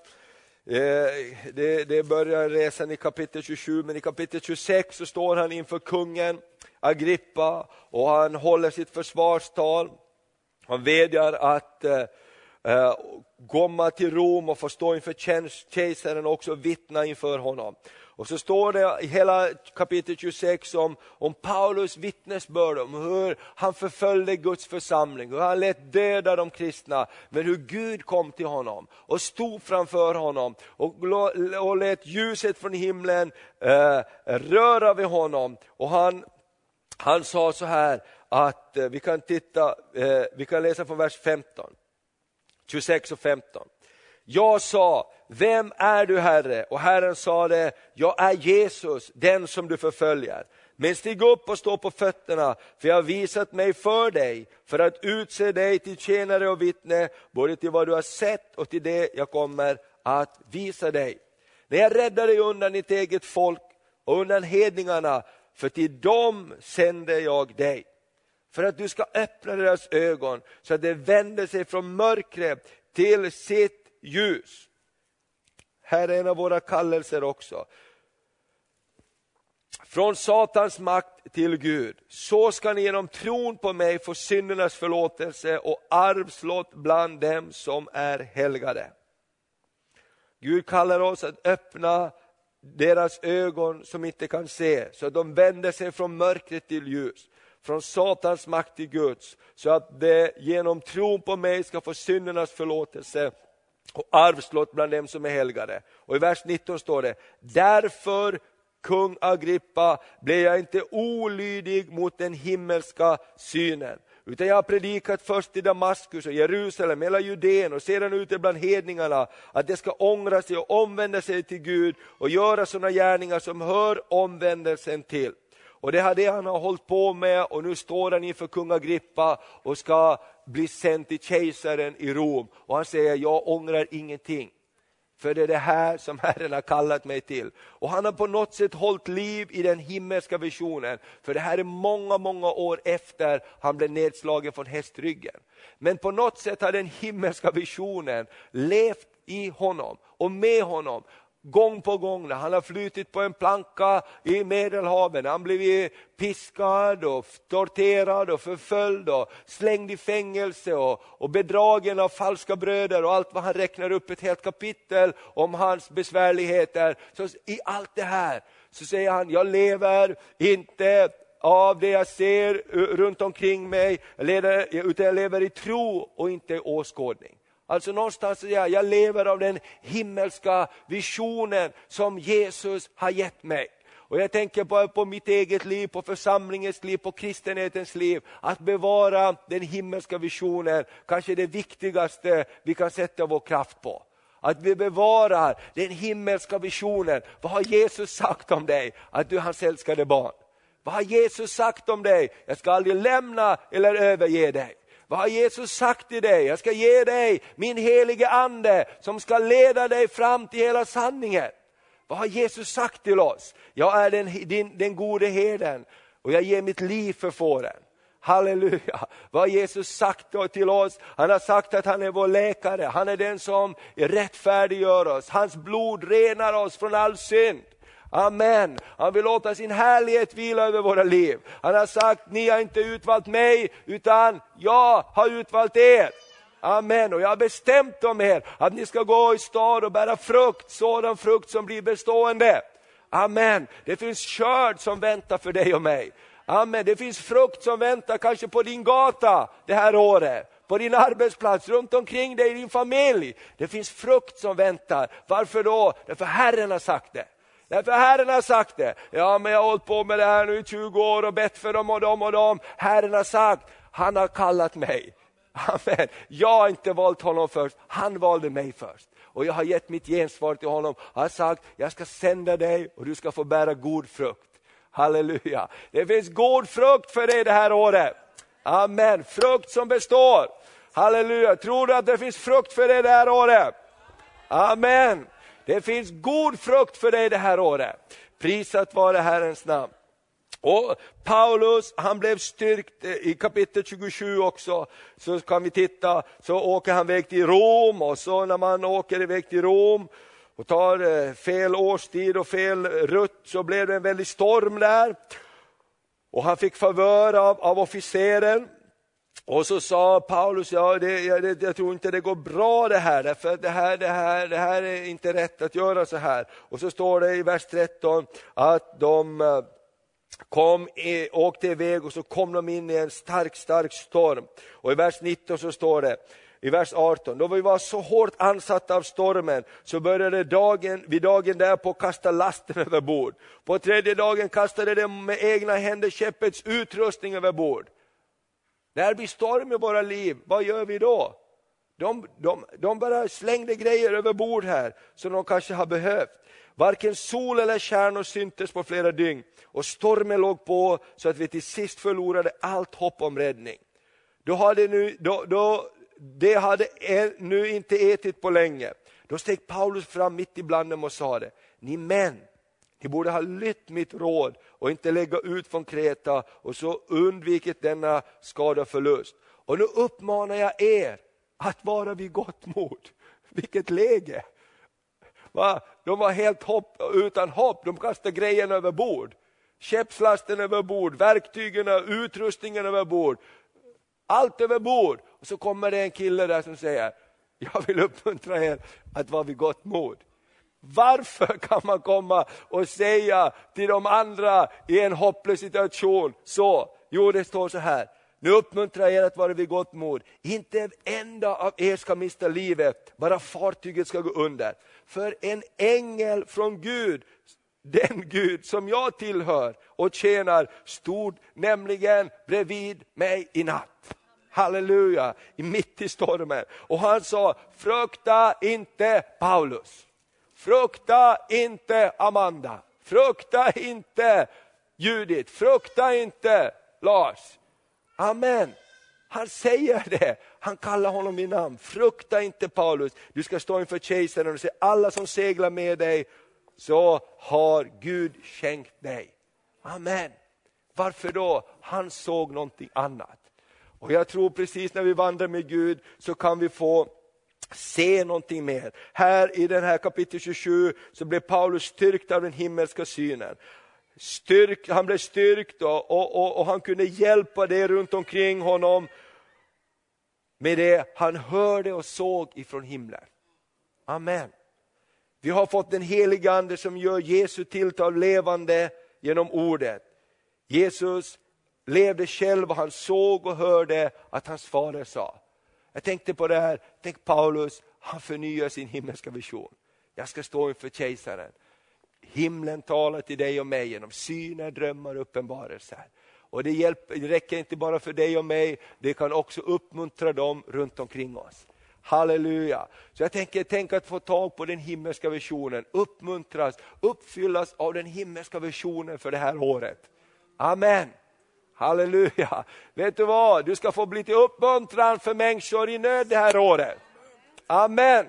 Eh, det, det börjar resan i kapitel 27, men i kapitel 26 så står han inför kungen Agrippa och han håller sitt försvarstal. Han vädjar att eh, eh, komma till Rom och få stå inför kejsaren och också vittna inför honom. Och så står det i hela kapitel 26 om, om Paulus vittnesbörd om hur han förföljde Guds församling, hur han lät döda de kristna, men hur Gud kom till honom och stod framför honom och, och lät ljuset från himlen eh, röra vid honom. Och han, han sa så här att eh, vi kan titta, eh, vi kan läsa från vers 15, 26 och 15. Jag sa, vem är du Herre? Och Herren sade, jag är Jesus, den som du förföljer. Men stig upp och stå på fötterna, för jag har visat mig för dig, för att utse dig till tjänare och vittne, både till vad du har sett och till det jag kommer att visa dig. När jag räddar dig undan ditt eget folk och undan hedningarna, för till dem sände jag dig. För att du ska öppna deras ögon, så att de vänder sig från mörkret till sitt ljus. Här är en av våra kallelser också. Från Satans makt till Gud. Så ska ni genom tron på mig få syndernas förlåtelse och arvslott bland dem som är helgade. Gud kallar oss att öppna deras ögon som inte kan se, så att de vänder sig från mörkret till ljus, från Satans makt till Guds, så att de genom tron på mig ska få syndernas förlåtelse och arvslott bland dem som är helgade. Och i vers 19 står det, därför kung Agrippa blev jag inte olydig mot den himmelska synen. Utan jag har predikat först i Damaskus och Jerusalem, hela Judeen och sedan ute bland hedningarna att de ska ångra sig och omvända sig till Gud och göra sådana gärningar som hör omvändelsen till. Och det har det han har hållit på med och nu står han inför kung Agrippa och ska blir sänd till kejsaren i Rom. Och han säger, jag ångrar ingenting. För det är det här som Herren har kallat mig till. Och han har på något sätt hållit liv i den himmelska visionen. För det här är många, många år efter han blev nedslagen från hästryggen. Men på något sätt har den himmelska visionen levt i honom och med honom gång på gång när han har flutit på en planka i Medelhavet, han blivit piskad och torterad och förföljd och slängd i fängelse och, och bedragen av falska bröder och allt vad han räknar upp ett helt kapitel om hans besvärligheter. Så I allt det här så säger han, jag lever inte av det jag ser runt omkring mig, utan jag lever i tro och inte i åskådning. Alltså någonstans, jag, jag lever av den himmelska visionen som Jesus har gett mig. Och jag tänker bara på mitt eget liv, på församlingens liv, på kristenhetens liv. Att bevara den himmelska visionen, kanske det viktigaste vi kan sätta vår kraft på. Att vi bevarar den himmelska visionen. Vad har Jesus sagt om dig? Att du är hans älskade barn. Vad har Jesus sagt om dig? Jag ska aldrig lämna eller överge dig. Vad har Jesus sagt till dig? Jag ska ge dig min helige ande som ska leda dig fram till hela sanningen. Vad har Jesus sagt till oss? Jag är den, din, den gode herden och jag ger mitt liv för fåren. Halleluja! Vad har Jesus sagt till oss? Han har sagt att han är vår läkare, han är den som rättfärdiggör oss. Hans blod renar oss från all synd. Amen. Han vill låta sin härlighet vila över våra liv. Han har sagt, ni har inte utvalt mig, utan jag har utvalt er. Amen. Och jag har bestämt om er att ni ska gå i stad och bära frukt, sådan frukt som blir bestående. Amen. Det finns körd som väntar för dig och mig. Amen. Det finns frukt som väntar kanske på din gata det här året på din arbetsplats, runt omkring dig i din familj. Det finns frukt som väntar. Varför då? Därför Herren har sagt det. Därför Herren har sagt det. Ja, men jag har hållit på med det här nu i 20 år och bett för dem och dem och dem. Herren har sagt, han har kallat mig. Amen. Jag har inte valt honom först, han valde mig först. Och jag har gett mitt gensvar till honom. Han har sagt, jag ska sända dig och du ska få bära god frukt. Halleluja. Det finns god frukt för dig det här året. Amen. Frukt som består. Halleluja. Tror du att det finns frukt för dig det här året? Amen. Det finns god frukt för dig det här året. Prisat vare Herrens namn. Och Paulus, han blev styrkt eh, i kapitel 27 också, så kan vi titta, så åker han iväg till Rom och så när man åker iväg till Rom och tar eh, fel årstid och fel rutt så blev det en väldig storm där. Och han fick favör av, av officeren och så sa Paulus, ja, det, jag, jag, tror inte det går bra det här, därför det här, det, här, det här är inte rätt att göra så här. Och så står det i vers 13 att de eh, kom, åkte iväg och så kom de in i en stark, stark storm. Och i vers 19 så står det, i vers 18, då vi var så hårt ansatta av stormen så började dagen, vid dagen därpå kasta lasten över bord. På tredje dagen kastade de med egna händer skeppets utrustning över bord. När det blir storm i våra liv, vad gör vi då? De, de, de bara slängde grejer över bord här som de kanske har behövt. Varken sol eller stjärnor syntes på flera dygn och stormen låg på så att vi till sist förlorade allt hopp om räddning. Då hade nu, då, då, det hade e, nu inte ätit på länge. Då steg Paulus fram mitt ibland dem och sade, ni män, ni borde ha lytt mitt råd och inte lägga ut från Kreta och så undvikit denna skada och förlust. Och nu uppmanar jag er att vara vid gott mod. Vilket läge! Va? De var helt hopp, utan hopp, de kastade grejerna över bord. Skeppslasten över bord, verktygen, utrustningen över bord. Allt över bord. Och så kommer det en kille där som säger, jag vill uppmuntra er att vara vid gott mod. Varför kan man komma och säga till de andra i en hopplös situation så? Jo, det står så här. Nu uppmuntrar jag er att vara vid gott mod. Inte en enda av er ska mista livet, bara fartyget ska gå under. För en ängel från Gud, den Gud som jag tillhör och tjänar, stod nämligen bredvid mig i natt. Halleluja, mitt i stormen. Och han sa, frukta inte Paulus. Frukta inte Amanda, frukta inte Judit, frukta inte Lars. Amen. Han säger det, han kallar honom vid namn. Frukta inte Paulus, du ska stå inför kejsaren och se alla som seglar med dig, så har Gud skänkt dig. Amen. Varför då? Han såg någonting annat. Och jag tror precis när vi vandrar med Gud så kan vi få se någonting mer. Här i den här kapitel 27 så blev Paulus styrkt av den himmelska synen. Styrk, han blev styrkt och, och, och, och han kunde hjälpa det runt omkring honom med det han hörde och såg ifrån himlen. Amen. Vi har fått den heliga ande som gör Jesu tilltal levande genom ordet. Jesus levde själv och han såg och hörde att hans fader sa. Jag tänkte på det här, tänk Paulus, han förnyar sin himmelska vision. Jag ska stå inför kejsaren. Himlen talar till dig och mig genom syner, drömmar och uppenbarelser. Och det, hjälper, det räcker inte bara för dig och mig, det kan också uppmuntra dem runt omkring oss. Halleluja! Så jag tänker, tänk att få tag på den himmelska visionen, uppmuntras, uppfyllas av den himmelska visionen för det här året. Amen! Halleluja! Vet du vad, du ska få bli till uppmuntran för människor i nöd det här året. Amen!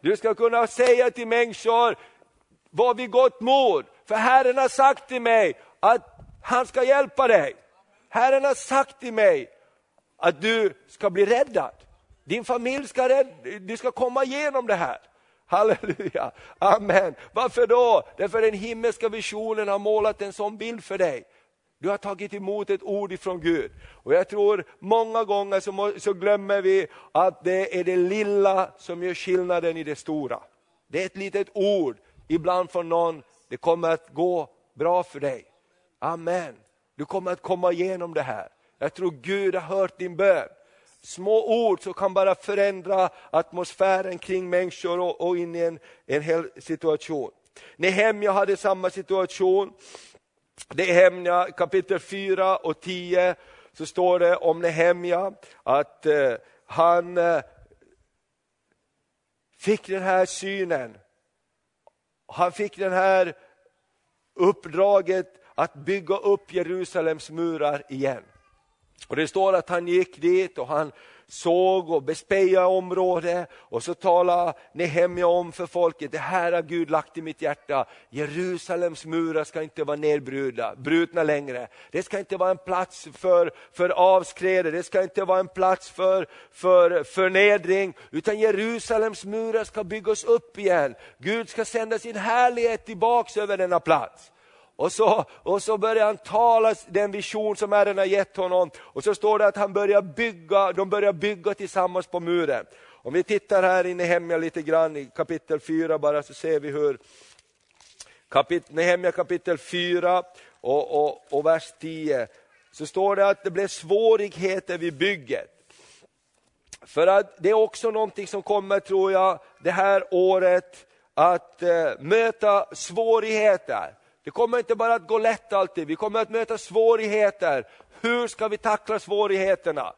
Du ska kunna säga till människor, var vid gott mod, för Herren har sagt till mig att han ska hjälpa dig. Herren har sagt till mig att du ska bli räddad. Din familj ska, rädd, du ska komma igenom det här. Halleluja, amen. Varför då? Därför den himmelska visionen har målat en sån bild för dig. Du har tagit emot ett ord ifrån Gud. Och jag tror många gånger så, må, så glömmer vi att det är det lilla som gör skillnaden i det stora. Det är ett litet ord, ibland från någon, det kommer att gå bra för dig. Amen. Du kommer att komma igenom det här. Jag tror Gud har hört din bön. Små ord som kan bara förändra atmosfären kring människor och, och in i en, en hel situation. Nehemja hade samma situation. Nehemja kapitel 4 och 10 så står det om Nehemja att eh, han eh, fick den här synen. Han fick den här uppdraget att bygga upp Jerusalems murar igen. Och Det står att han gick dit och han såg och bespejade området och så talade Nehemja om för folket, det här har Gud lagt i mitt hjärta. Jerusalems murar ska inte vara nedbrutna brutna längre. Det ska inte vara en plats för, för avskräde, det ska inte vara en plats för, för förnedring, utan Jerusalems murar ska byggas upp igen. Gud ska sända sin härlighet tillbaks över denna plats. Och så, och så börjar han tala den vision som Herren har gett honom. Och så står det att han börjar bygga, de börjar bygga tillsammans på muren. Om vi tittar här i Nehemja lite grann i kapitel 4 bara så ser vi hur kapit, Nehemja kapitel 4 och, och, och vers 10 så står det att det blev svårigheter vid bygget. För att det är också någonting som kommer, tror jag, det här året att eh, möta svårigheter. Det kommer inte bara att gå lätt alltid, vi kommer att möta svårigheter. Hur ska vi tackla svårigheterna?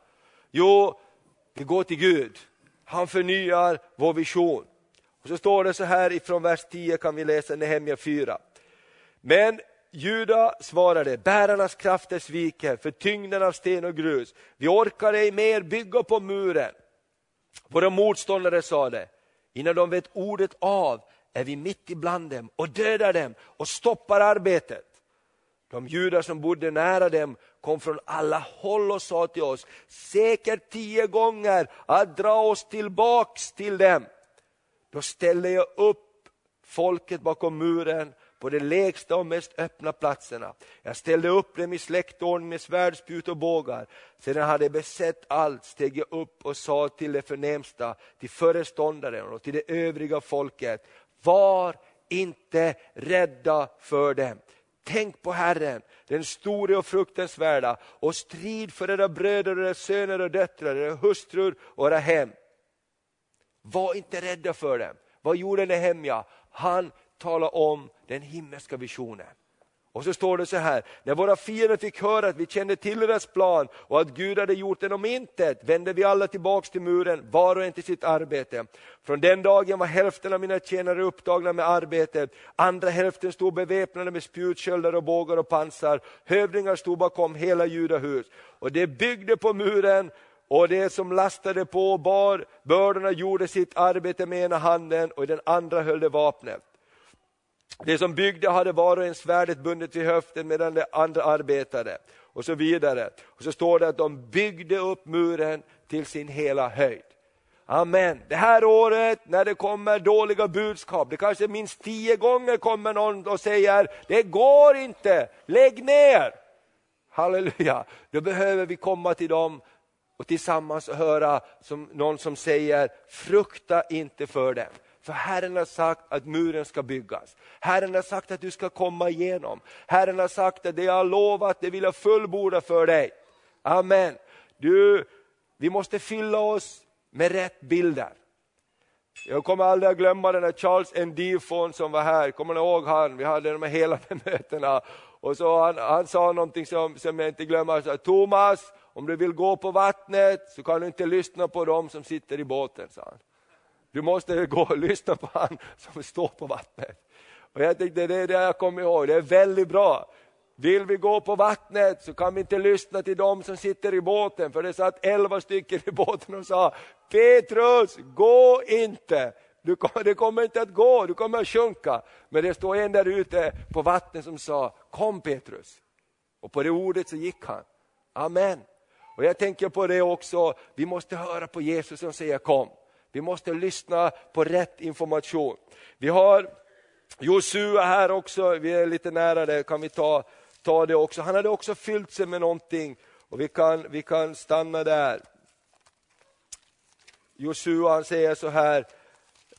Jo, vi går till Gud. Han förnyar vår vision. Och så står det så här ifrån vers 10 kan vi läsa Nehemja 4. Men Juda svarade, bärarnas krafter sviker för tyngden av sten och grus. Vi orkar ej mer bygga på muren. Våra motståndare sade, innan de vet ordet av är vi mitt ibland dem och dödar dem och stoppar arbetet. De judar som bodde nära dem kom från alla håll och sa till oss, säkert tio gånger att dra oss tillbaks till dem. Då ställde jag upp folket bakom muren på de lägsta och mest öppna platserna. Jag ställde upp dem i släktordning med svärdspjut och bågar. Sedan jag hade besett allt steg jag upp och sa till de förnämsta, till föreståndaren och till det övriga folket, var inte rädda för dem. Tänk på Herren, den store och fruktansvärda och strid för era bröder, era söner och döttrar, era hustrur och era hem. Var inte rädda för dem. Vad gjorde Nehemja? Han talade om den himmelska visionen. Och så står det så här, när våra fiender fick höra att vi kände till deras plan och att Gud hade gjort den om intet, vände vi alla tillbaks till muren, var och en till sitt arbete. Från den dagen var hälften av mina tjänare upptagna med arbetet, andra hälften stod beväpnade med spjutsköldar och bågar och pansar, hövdingar stod bakom hela judahus. Och det byggde på muren och det som lastade på och bar bördorna gjorde sitt arbete med ena handen och i den andra höll det vapnet. Det som byggde hade var och en svärdet bundet vid höften medan de andra arbetade. Och så vidare. Och så står det att de byggde upp muren till sin hela höjd. Amen. Det här året när det kommer dåliga budskap, det kanske minst tio gånger kommer någon och säger, det går inte, lägg ner. Halleluja. Då behöver vi komma till dem och tillsammans höra som någon som säger, frukta inte för dem. För Herren har sagt att muren ska byggas. Herren har sagt att du ska komma igenom. Herren har sagt att det jag har lovat, det vill jag fullborda för dig. Amen. Du, vi måste fylla oss med rätt bilder. Jag kommer aldrig att glömma den här Charles N. Difon som var här, kommer ni ihåg han? Vi hade de här hela mötena. Och så han, han sa någonting som, som jag inte glömmer, sa, Thomas, om du vill gå på vattnet så kan du inte lyssna på dem som sitter i båten, sa han. Du måste gå och lyssna på han som står på vattnet. Och jag tänkte det är det jag kommer ihåg, det är väldigt bra. Vill vi gå på vattnet så kan vi inte lyssna till dem som sitter i båten, för det satt elva stycken i båten och sa Petrus, gå inte! Du, det kommer inte att gå, du kommer att sjunka. Men det står en där ute på vattnet som sa, kom Petrus. Och på det ordet så gick han. Amen. Och jag tänker på det också, vi måste höra på Jesus som säger kom. Vi måste lyssna på rätt information. Vi har Josua här också, vi är lite nära det, kan vi ta, ta det också. Han hade också fyllt sig med någonting och vi kan, vi kan stanna där. Josua han säger så här,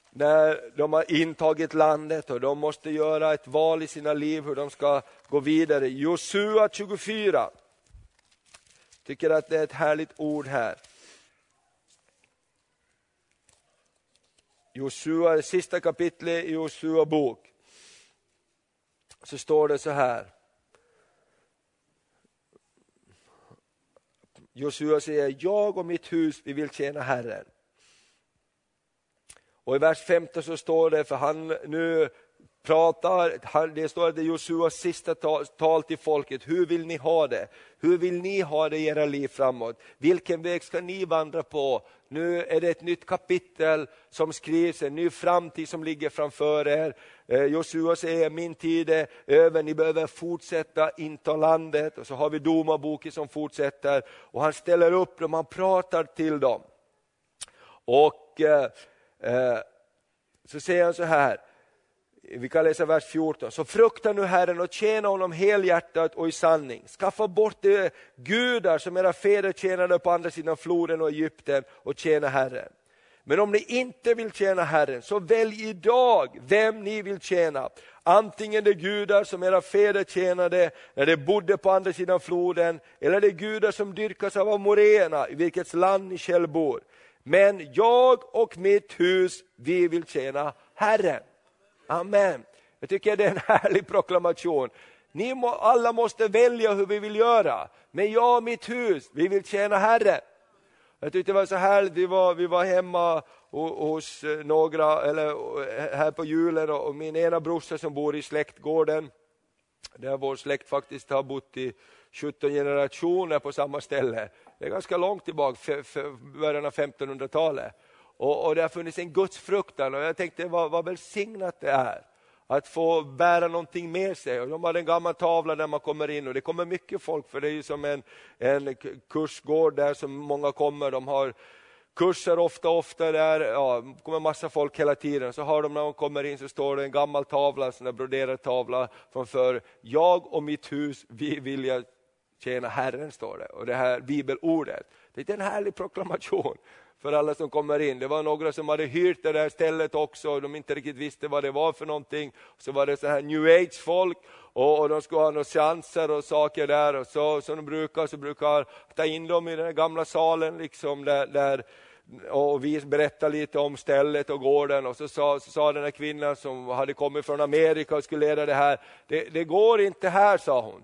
när de har intagit landet och de måste göra ett val i sina liv hur de ska gå vidare. Josua 24. Tycker att det är ett härligt ord här. Josua, det sista kapitlet i Josua bok. Så står det så här. Josua säger, jag och mitt hus, vi vill tjäna Herren. Och i vers 15 så står det, för han nu pratar, det står att det är Josuas sista tal, tal till folket. Hur vill ni ha det? Hur vill ni ha det i era liv framåt? Vilken väg ska ni vandra på? Nu är det ett nytt kapitel som skrivs, en ny framtid som ligger framför er. Eh, Josua säger, min tid är över, ni behöver fortsätta inta landet. Och så har vi domarboken som fortsätter. Och han ställer upp dem, han pratar till dem. Och eh, eh så säger han så här, vi kan läsa vers 14. Så frukta nu Herren och tjäna honom helhjärtat och i sanning. Skaffa bort de gudar som era fäder tjänade på andra sidan floden och Egypten och tjäna Herren. Men om ni inte vill tjäna Herren, så välj idag vem ni vill tjäna. Antingen de gudar som era fäder tjänade när de bodde på andra sidan floden, eller de gudar som dyrkas av amoréerna, i vilket land ni själv bor. Men jag och mitt hus, vi vill tjäna Herren. Amen. Jag tycker det är en härlig proklamation. Ni må, alla måste välja hur vi vill göra. Men jag och mitt hus, vi vill tjäna Herren. Jag tyckte det var så härligt, vi var, vi var hemma hos eh, några, eller eh, här på julen och min ena brorsa som bor i släktgården, där vår släkt faktiskt har bott i 17 generationer på samma ställe. Det är ganska långt tillbaka, början av 1500-talet. Och, och det har funnits en gudsfruktan och jag tänkte vad, vad välsignat det är att få bära någonting med sig. Och de har en gammal tavla där man kommer in och det kommer mycket folk för det är ju som en, en kursgård där som många kommer. De har kurser ofta, ofta där, ja, det kommer massa folk hela tiden. Så har de när de kommer in så står det en gammal tavla, en broderad tavla Från förr. Jag och mitt hus, vi vill tjäna Herren, står det. Och det här bibelordet. Det är en härlig proklamation för alla som kommer in. Det var några som hade hyrt det där stället också och de inte riktigt visste vad det var för någonting. Så var det så här new age folk och, och de skulle ha några chanser och saker där och så som de brukar så brukar ta in dem i den gamla salen liksom där, där och vi berättade lite om stället och gården och så sa, så sa den här kvinnan som hade kommit från Amerika och skulle leda det här, det, det går inte här sa hon.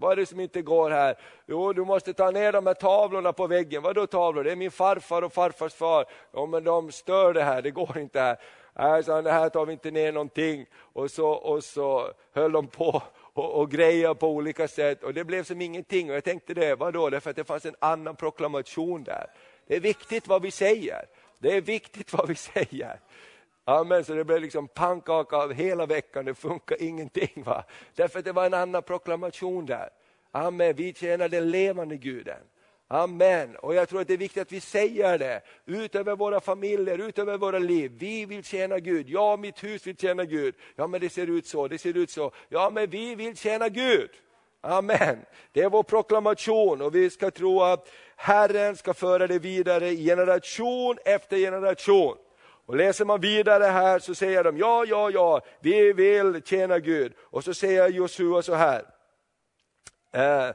Vad är det som inte går här? Jo, du måste ta ner de här tavlorna på väggen. Vadå tavlor? Det är min farfar och farfars far. Ja, men de stör det här, det går inte här. Nej, det här tar vi inte ner någonting. Och så, och så höll de på och, och grejer på olika sätt och det blev som ingenting. Och jag tänkte det, vadå? Därför att det fanns en annan proklamation där. Det är viktigt vad vi säger. Det är viktigt vad vi säger. Amen, så det blev liksom pannkaka av hela veckan, det funkar ingenting. Va? Därför att det var en annan proklamation där. Amen, vi tjänar den levande guden. Amen. Och jag tror att det är viktigt att vi säger det utöver våra familjer, utöver våra liv. Vi vill tjäna Gud. jag och mitt hus vill tjäna Gud. Ja, men det ser ut så, det ser ut så. Ja, men vi vill tjäna Gud. Amen. Det är vår proklamation och vi ska tro att Herren ska föra det vidare generation efter generation. Och läser man vidare här så säger de, ja, ja, ja, vi vill tjäna Gud. Och så säger Josua så här, eh,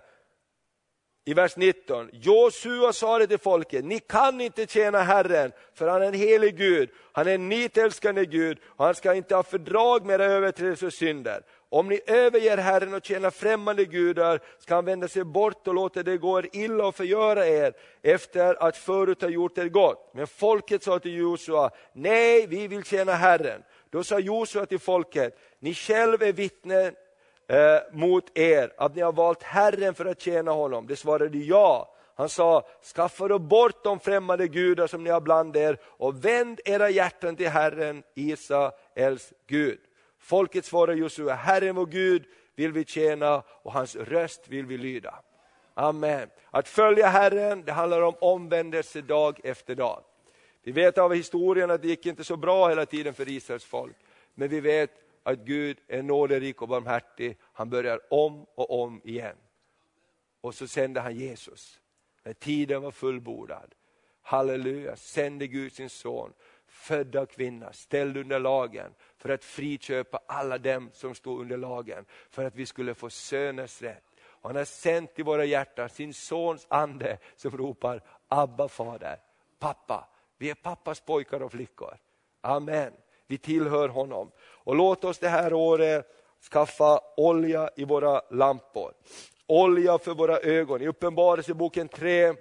i vers 19. Josua sa det till folket, ni kan inte tjäna Herren, för han är en helig Gud, han är en nitälskande Gud, och han ska inte ha fördrag med era överträdelser och synder. Om ni överger Herren och tjänar främmande gudar ska han vända sig bort och låta det gå er illa och förgöra er efter att förut ha gjort er gott. Men folket sa till Josua, nej vi vill tjäna Herren. Då sa Josua till folket, ni själva är vittnen eh, mot er, att ni har valt Herren för att tjäna honom. Det svarade ja. Han sa, skaffa då bort de främmande gudar som ni har bland er och vänd era hjärtan till Herren, Israels Gud. Folket svarade Josua, Herren vår Gud vill vi tjäna och hans röst vill vi lyda. Amen. Att följa Herren, det handlar om omvändelse dag efter dag. Vi vet av historien att det gick inte så bra hela tiden för Israels folk. Men vi vet att Gud är nåderik och barmhärtig. Han börjar om och om igen. Och så sände han Jesus. När tiden var fullbordad. Halleluja, sände Gud sin son, född av kvinna, ställd under lagen, för att friköpa alla dem som stod under lagen, för att vi skulle få söners rätt. Han har sänt i våra hjärtan sin sons ande som ropar Abba fader, pappa. Vi är pappas pojkar och flickor. Amen. Vi tillhör honom. Och låt oss det här året skaffa olja i våra lampor. Olja för våra ögon. I Uppenbarelseboken 3,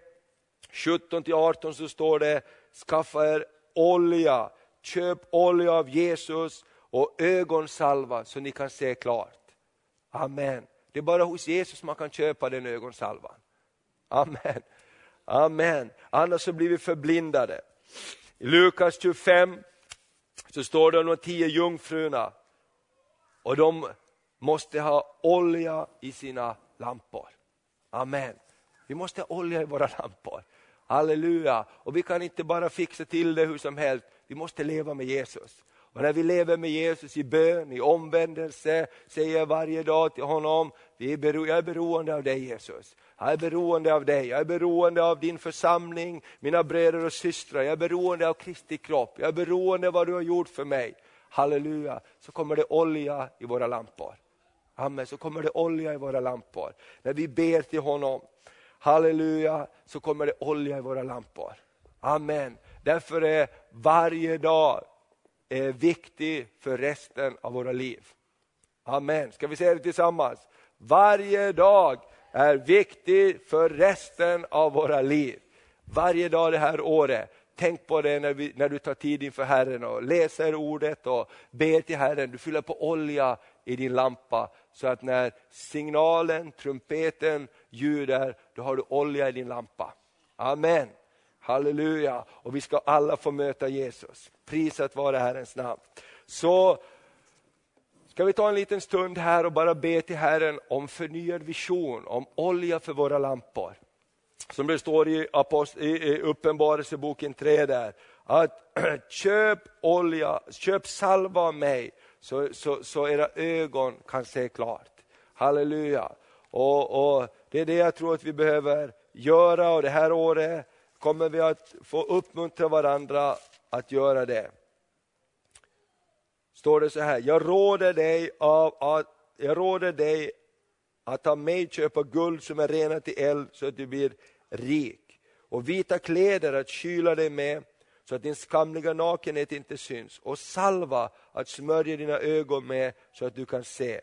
17-18 så står det, skaffa er olja, köp olja av Jesus och ögonsalva så ni kan se klart. Amen. Det är bara hos Jesus man kan köpa den ögonsalvan. Amen. Amen. Annars så blir vi förblindade. I Lukas 25, så står det om de tio jungfrurna och de måste ha olja i sina lampor. Amen. Vi måste ha olja i våra lampor. Halleluja. Och vi kan inte bara fixa till det hur som helst, vi måste leva med Jesus. Och när vi lever med Jesus i bön, i omvändelse, säger jag varje dag till honom, vi är bero, jag är beroende av dig Jesus. Jag är beroende av dig, jag är beroende av din församling, mina bröder och systrar, jag är beroende av Kristi kropp, jag är beroende av vad du har gjort för mig. Halleluja, så kommer det olja i våra lampor. Amen, så kommer det olja i våra lampor. När vi ber till honom, halleluja, så kommer det olja i våra lampor. Amen. Därför är varje dag är viktig för resten av våra liv. Amen. Ska vi säga det tillsammans? Varje dag är viktig för resten av våra liv. Varje dag det här året. Tänk på det när, vi, när du tar tid inför Herren och läser ordet och ber till Herren. Du fyller på olja i din lampa så att när signalen, trumpeten ljuder, då har du olja i din lampa. Amen. Halleluja. Och vi ska alla få möta Jesus. Prisat vare Herrens namn. Så ska vi ta en liten stund här och bara be till Herren om förnyad vision, om olja för våra lampor. Som det står i, i Uppenbarelseboken 3 där, att köp olja, köp salva av mig så, så, så era ögon kan se klart. Halleluja. Och, och det är det jag tror att vi behöver göra och det här året kommer vi att få uppmuntra varandra att göra det. Står det så här, jag råder dig, av, att, jag råder dig att ta mig köpa guld som är renat i eld så att du blir rik och vita kläder att kyla dig med så att din skamliga nakenhet inte syns och salva att smörja dina ögon med så att du kan se.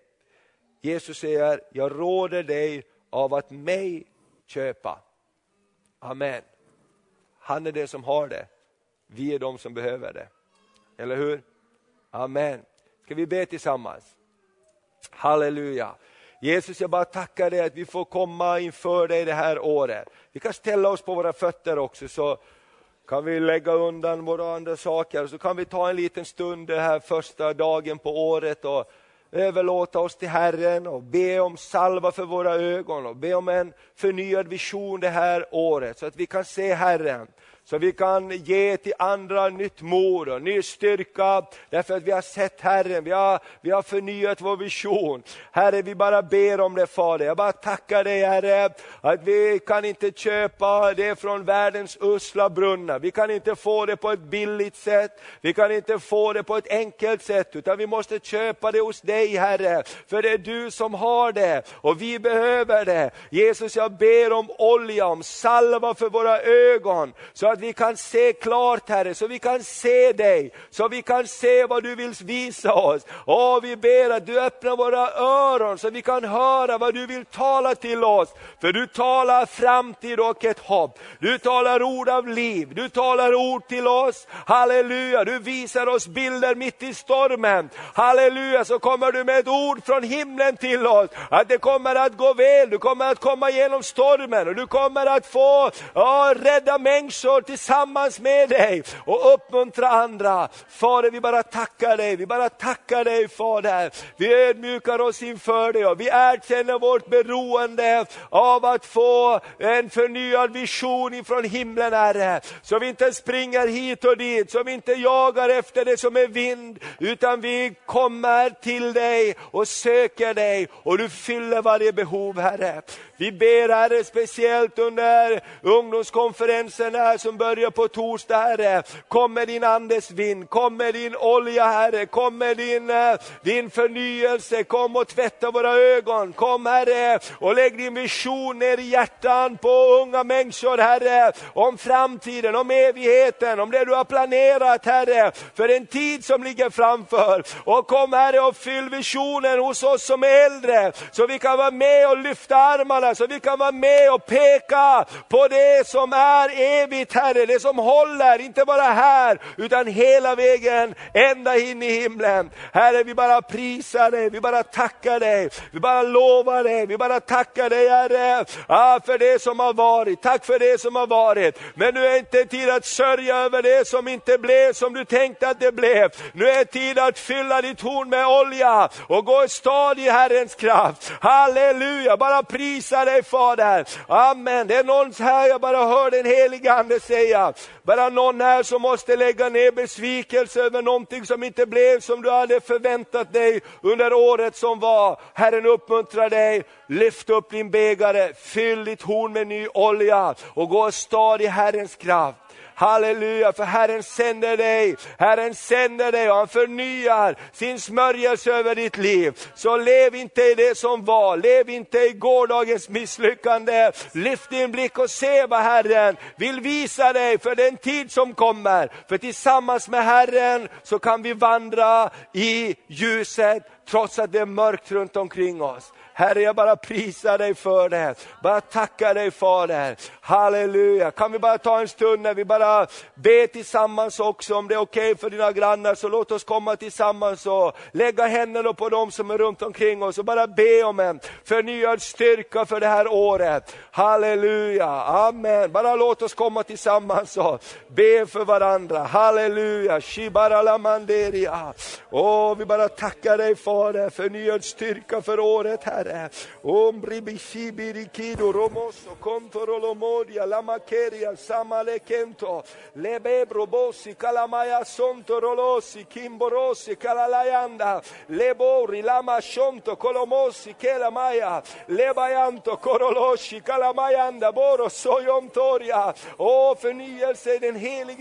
Jesus säger, jag råder dig av att mig köpa. Amen. Han är den som har det. Vi är de som behöver det. Eller hur? Amen. Ska vi be tillsammans? Halleluja. Jesus, jag bara tackar dig att vi får komma inför dig det här året. Vi kan ställa oss på våra fötter också, så kan vi lägga undan våra andra saker, så kan vi ta en liten stund den här första dagen på året och överlåta oss till Herren och be om salva för våra ögon och be om en förnyad vision det här året så att vi kan se Herren så vi kan ge till andra nytt mod och ny styrka, därför att vi har sett Herren, vi har, vi har förnyat vår vision. Herre, vi bara ber om det Fader. Jag bara tackar dig Herre, att vi kan inte köpa det från världens usla brunnar. Vi kan inte få det på ett billigt sätt, vi kan inte få det på ett enkelt sätt, utan vi måste köpa det hos dig Herre, för det är du som har det och vi behöver det. Jesus, jag ber om olja, om salva för våra ögon, så att att vi kan se klart Herre, så vi kan se dig, så vi kan se vad du vill visa oss. Och vi ber att du öppnar våra öron så vi kan höra vad du vill tala till oss. För du talar framtid och ett hopp. Du talar ord av liv, du talar ord till oss. Halleluja, du visar oss bilder mitt i stormen. Halleluja, så kommer du med ett ord från himlen till oss. Att det kommer att gå väl, du kommer att komma igenom stormen och du kommer att få ja, rädda människor tillsammans med dig och uppmuntra andra. Fader, vi bara tackar dig, vi bara tackar dig Fader. Vi ödmjukar oss inför dig och vi erkänner vårt beroende av att få en förnyad vision ifrån himlen Herre. Så vi inte springer hit och dit, så vi inte jagar efter det som är vind, utan vi kommer till dig och söker dig och du fyller varje behov Herre. Vi ber Herre speciellt under ungdomskonferensen här som börjar på torsdag Herre. Kom med din andes vind, kom med din olja Herre, kom med din, eh, din förnyelse, kom och tvätta våra ögon. Kom Herre och lägg din vision ner i hjärtan på unga människor Herre. Om framtiden, om evigheten, om det du har planerat Herre, för en tid som ligger framför. Och kom Herre och fyll visionen hos oss som är äldre, så vi kan vara med och lyfta armarna, så vi kan vara med och peka på det som är evigt Herre, det som håller, inte bara här, utan hela vägen ända in i himlen. Herre, vi bara prisar dig, vi bara tackar dig, vi bara lovar dig, vi bara tackar dig Herre, ah, för det som har varit. Tack för det som har varit. Men nu är inte tid att sörja över det som inte blev som du tänkte att det blev. Nu är tid att fylla ditt horn med olja och gå stad i Herrens kraft. Halleluja, bara prisa dig Fader. Amen. Det är någon här, jag bara hör den helige Ande säga, bara någon här som måste lägga ner besvikelse över någonting som inte blev som du hade förväntat dig under året som var. Herren uppmuntrar dig, lyft upp din bägare, fyll ditt horn med ny olja och gå stad i Herrens kraft. Halleluja, för Herren sänder dig, Herren sänder dig och han förnyar sin smörjelse över ditt liv. Så lev inte i det som var, lev inte i gårdagens misslyckande. Lyft din blick och se vad Herren vill visa dig för den tid som kommer. För tillsammans med Herren så kan vi vandra i ljuset trots att det är mörkt runt omkring oss. Herre, jag bara prisar dig för det. Bara tackar dig Fader. Halleluja. Kan vi bara ta en stund när vi bara ber tillsammans också, om det är okej okay för dina grannar, så låt oss komma tillsammans och lägga händerna på dem som är runt omkring oss och bara be om en förnyad styrka för det här året. Halleluja, amen. Bara låt oss komma tillsammans och be för varandra. Halleluja, shibaralamanderia. Åh, vi bara tackar dig Fader, förnyad styrka för året Herre. Signore. Ombri bishibi richidu romosso contro l'omodia, la macheria, samale kento, le bebro bossi, calamaya sonto rolossi, kimborossi, calalayanda, le bori, la mascionto, colomossi, che maia, le baianto, korolossi, calamayanda, boro, sojontoria, o förnyelse i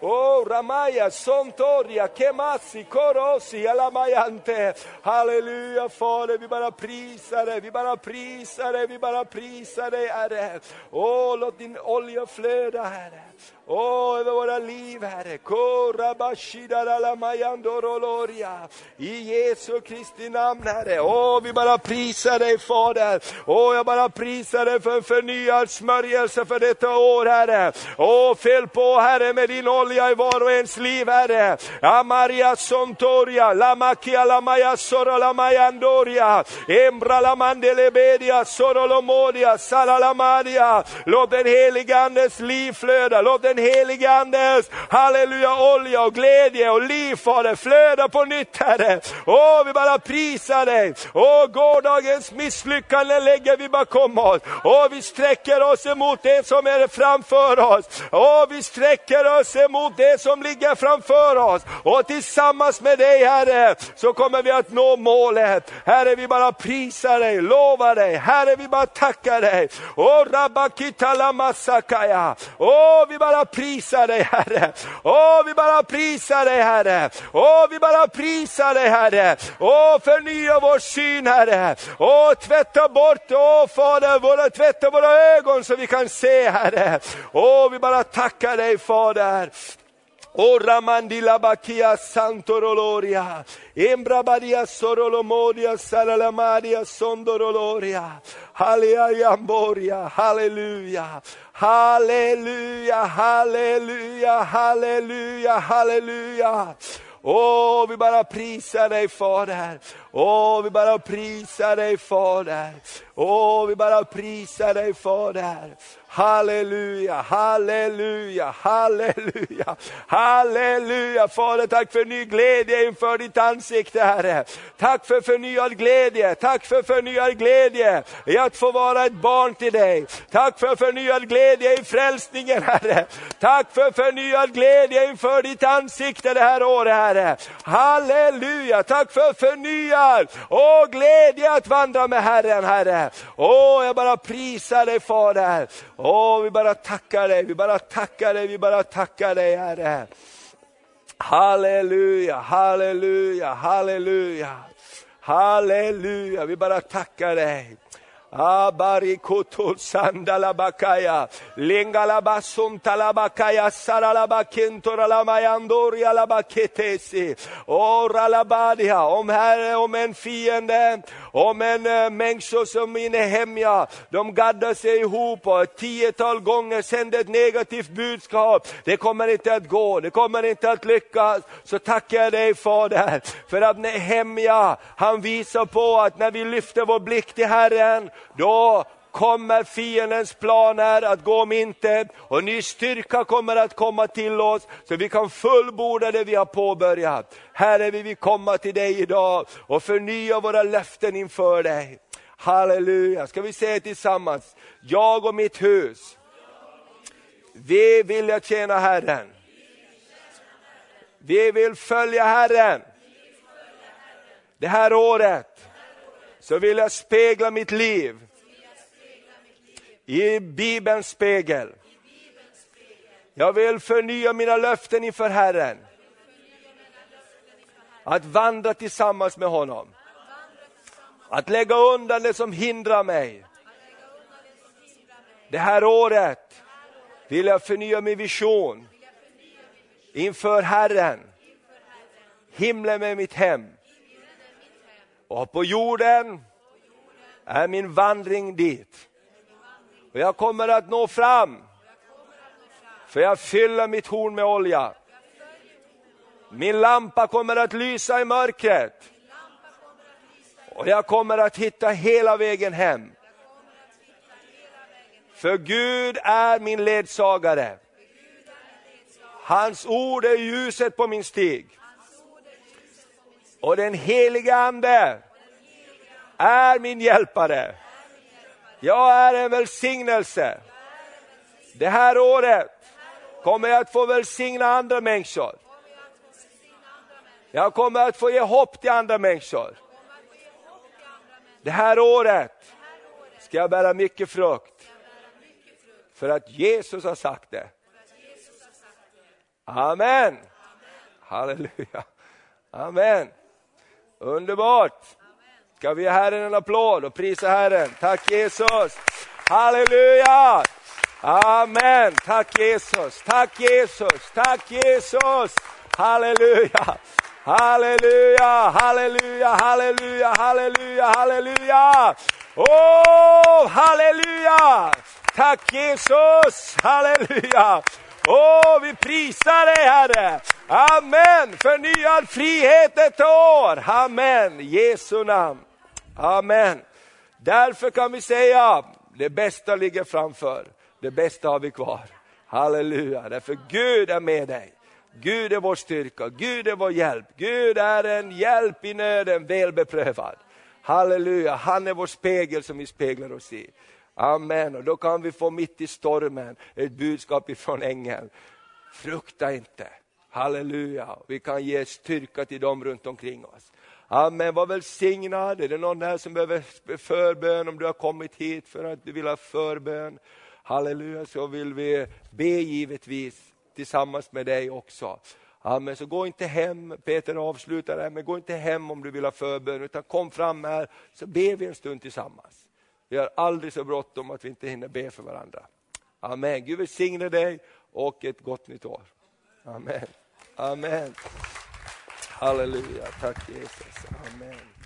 o ramaya, sontoria, che mazzi, korossi, alamaiante. Halleluja Fader, vi bara bara prisar dig, vi bara prisar dig, vi bara prisar dig Herre. Åh, låt din olja flöda Herre. Åh, över våra liv Herre. I Jesu Kristi namn Herre. Åh, vi bara prisar dig Fader. Åh, jag bara prisar dig för en förnyad smörjelse för detta år Herre. Åh, fyll på Herre med din olja i var och ens liv Herre. Amaria Sontoria, Lamakia Lamaya soro la andoria. Embra la mandelebedia soro lomodia. sala lamadia. Låt den helige Andes liv flöda. Låt den helige Andes, halleluja, olja och glädje och liv Fader flöda på nytt Herre. Åh, vi bara prisar dig. Åh, gårdagens misslyckande lägger vi bakom oss. Åh, vi sträcker oss emot det som är framför oss. Åh, vi sträcker oss emot det som ligger framför oss. Och tillsammans med dig Herre, så kommer vi att nå målet. Herre, vi bara prisar dig, lovar dig. Herre, vi bara tackar dig. Åh, Rabakitala Åh, vi bara prisar dig Herre. Åh, vi bara prisar dig Herre. Åh, vi bara prisar dig Herre. Åh, förnya vår syn Herre. Åh, tvätta bort, åh Fader, våra, tvätta våra ögon så vi kan se Herre. Åh, vi bara tackar dig Fader. Ora mandila bakia santoroloria, embrabadia sorolomoria salalamadia sondoroloria, haleayamboria, halleluja, halleluja, halleluja, halleluja, halleluja. Åh, oh, vi bara prisar dig Fader. Åh, vi bara prisar dig Fader. Åh, vi bara prisar dig Fader. Halleluja, halleluja, halleluja, halleluja. Fader, tack för ny glädje inför ditt ansikte Herre. Tack för förnyad glädje, tack för förnyad glädje i att få vara ett barn till dig. Tack för förnyad glädje i frälsningen Herre. Tack för förnyad glädje inför ditt ansikte det här året Herre. Halleluja, tack för förnyad Åh glädje att vandra med Herren Herre. Åh, jag bara prisar dig Fader. Åh, vi bara tackar dig, vi bara tackar dig, vi bara tackar dig Herre. Halleluja, halleluja, halleluja. Halleluja, vi bara tackar dig. Abarikoto sandalabakaya, lingalabasumtalabakaya, saralabakentoralamayandori alabaketesi, oralabadia, om Herre, om en fiende, om en eh, äh, människa som inne hemja, de gaddar sig ihop och ett tiotal gånger sänder ett negativt budskap. Det kommer inte att gå, det kommer inte att lyckas. Så tackar jag dig Fader, för att Nehemja, han visar på att när vi lyfter vår blick till Herren, då kommer fiendens planer att gå om intet och ny styrka kommer att komma till oss så vi kan fullborda det vi har påbörjat. Herre, vi vill komma till dig idag och förnya våra löften inför dig. Halleluja, ska vi säga tillsammans, jag och mitt hus, vi vill tjäna Herren. Vi vill följa Herren. Det här året så vill jag spegla mitt liv i Bibelns spegel. Jag vill förnya mina löften inför Herren. Att vandra tillsammans med honom. Att lägga undan det som hindrar mig. Det här året vill jag förnya min vision inför Herren. Himlen är mitt hem. Och på jorden är min vandring dit. Och jag kommer att nå fram. För jag fyller mitt horn med olja. Min lampa kommer att lysa i mörkret. Och jag kommer att hitta hela vägen hem. För Gud är min ledsagare. Hans ord är ljuset på min stig. Och den heliga Ande är min hjälpare. Jag är en välsignelse. Det här året kommer jag att få välsigna andra människor. Jag kommer att få ge hopp till andra människor. Det här året ska jag bära mycket frukt. För att Jesus har sagt det. Amen. Halleluja. Amen. Underbart. Ska vi ge Herren en applåd och prisa Herren. Tack Jesus. Halleluja. Amen. Tack Jesus. Tack Jesus. Tack Jesus. Halleluja. Halleluja, halleluja, halleluja, halleluja, halleluja. Åh, oh, halleluja! Tack Jesus, halleluja. Åh, oh, vi prisar dig Herre. Amen! Förnyad frihet ett år. Amen. Jesu namn. Amen. Därför kan vi säga, det bästa ligger framför. Det bästa har vi kvar. Halleluja, därför Gud är med dig. Gud är vår styrka, Gud är vår hjälp. Gud är en hjälp i nöden, väl beprövad. Halleluja, han är vår spegel som vi speglar oss i. Amen, och då kan vi få mitt i stormen ett budskap ifrån ängeln. Frukta inte, halleluja. Vi kan ge styrka till dem runt omkring oss. Amen, var välsignad. Är det någon här som behöver förbön, om du har kommit hit för att du vill ha förbön. Halleluja, så vill vi be givetvis tillsammans med dig också. Amen, så gå inte hem, Peter avslutar det här, men gå inte hem om du vill ha förbön, utan kom fram här så ber vi en stund tillsammans. Vi har aldrig så bråttom att vi inte hinner be för varandra. Amen, Gud välsigne dig och ett gott nytt år. Amen. Amen. Halleluja, tack Jesus. Amen.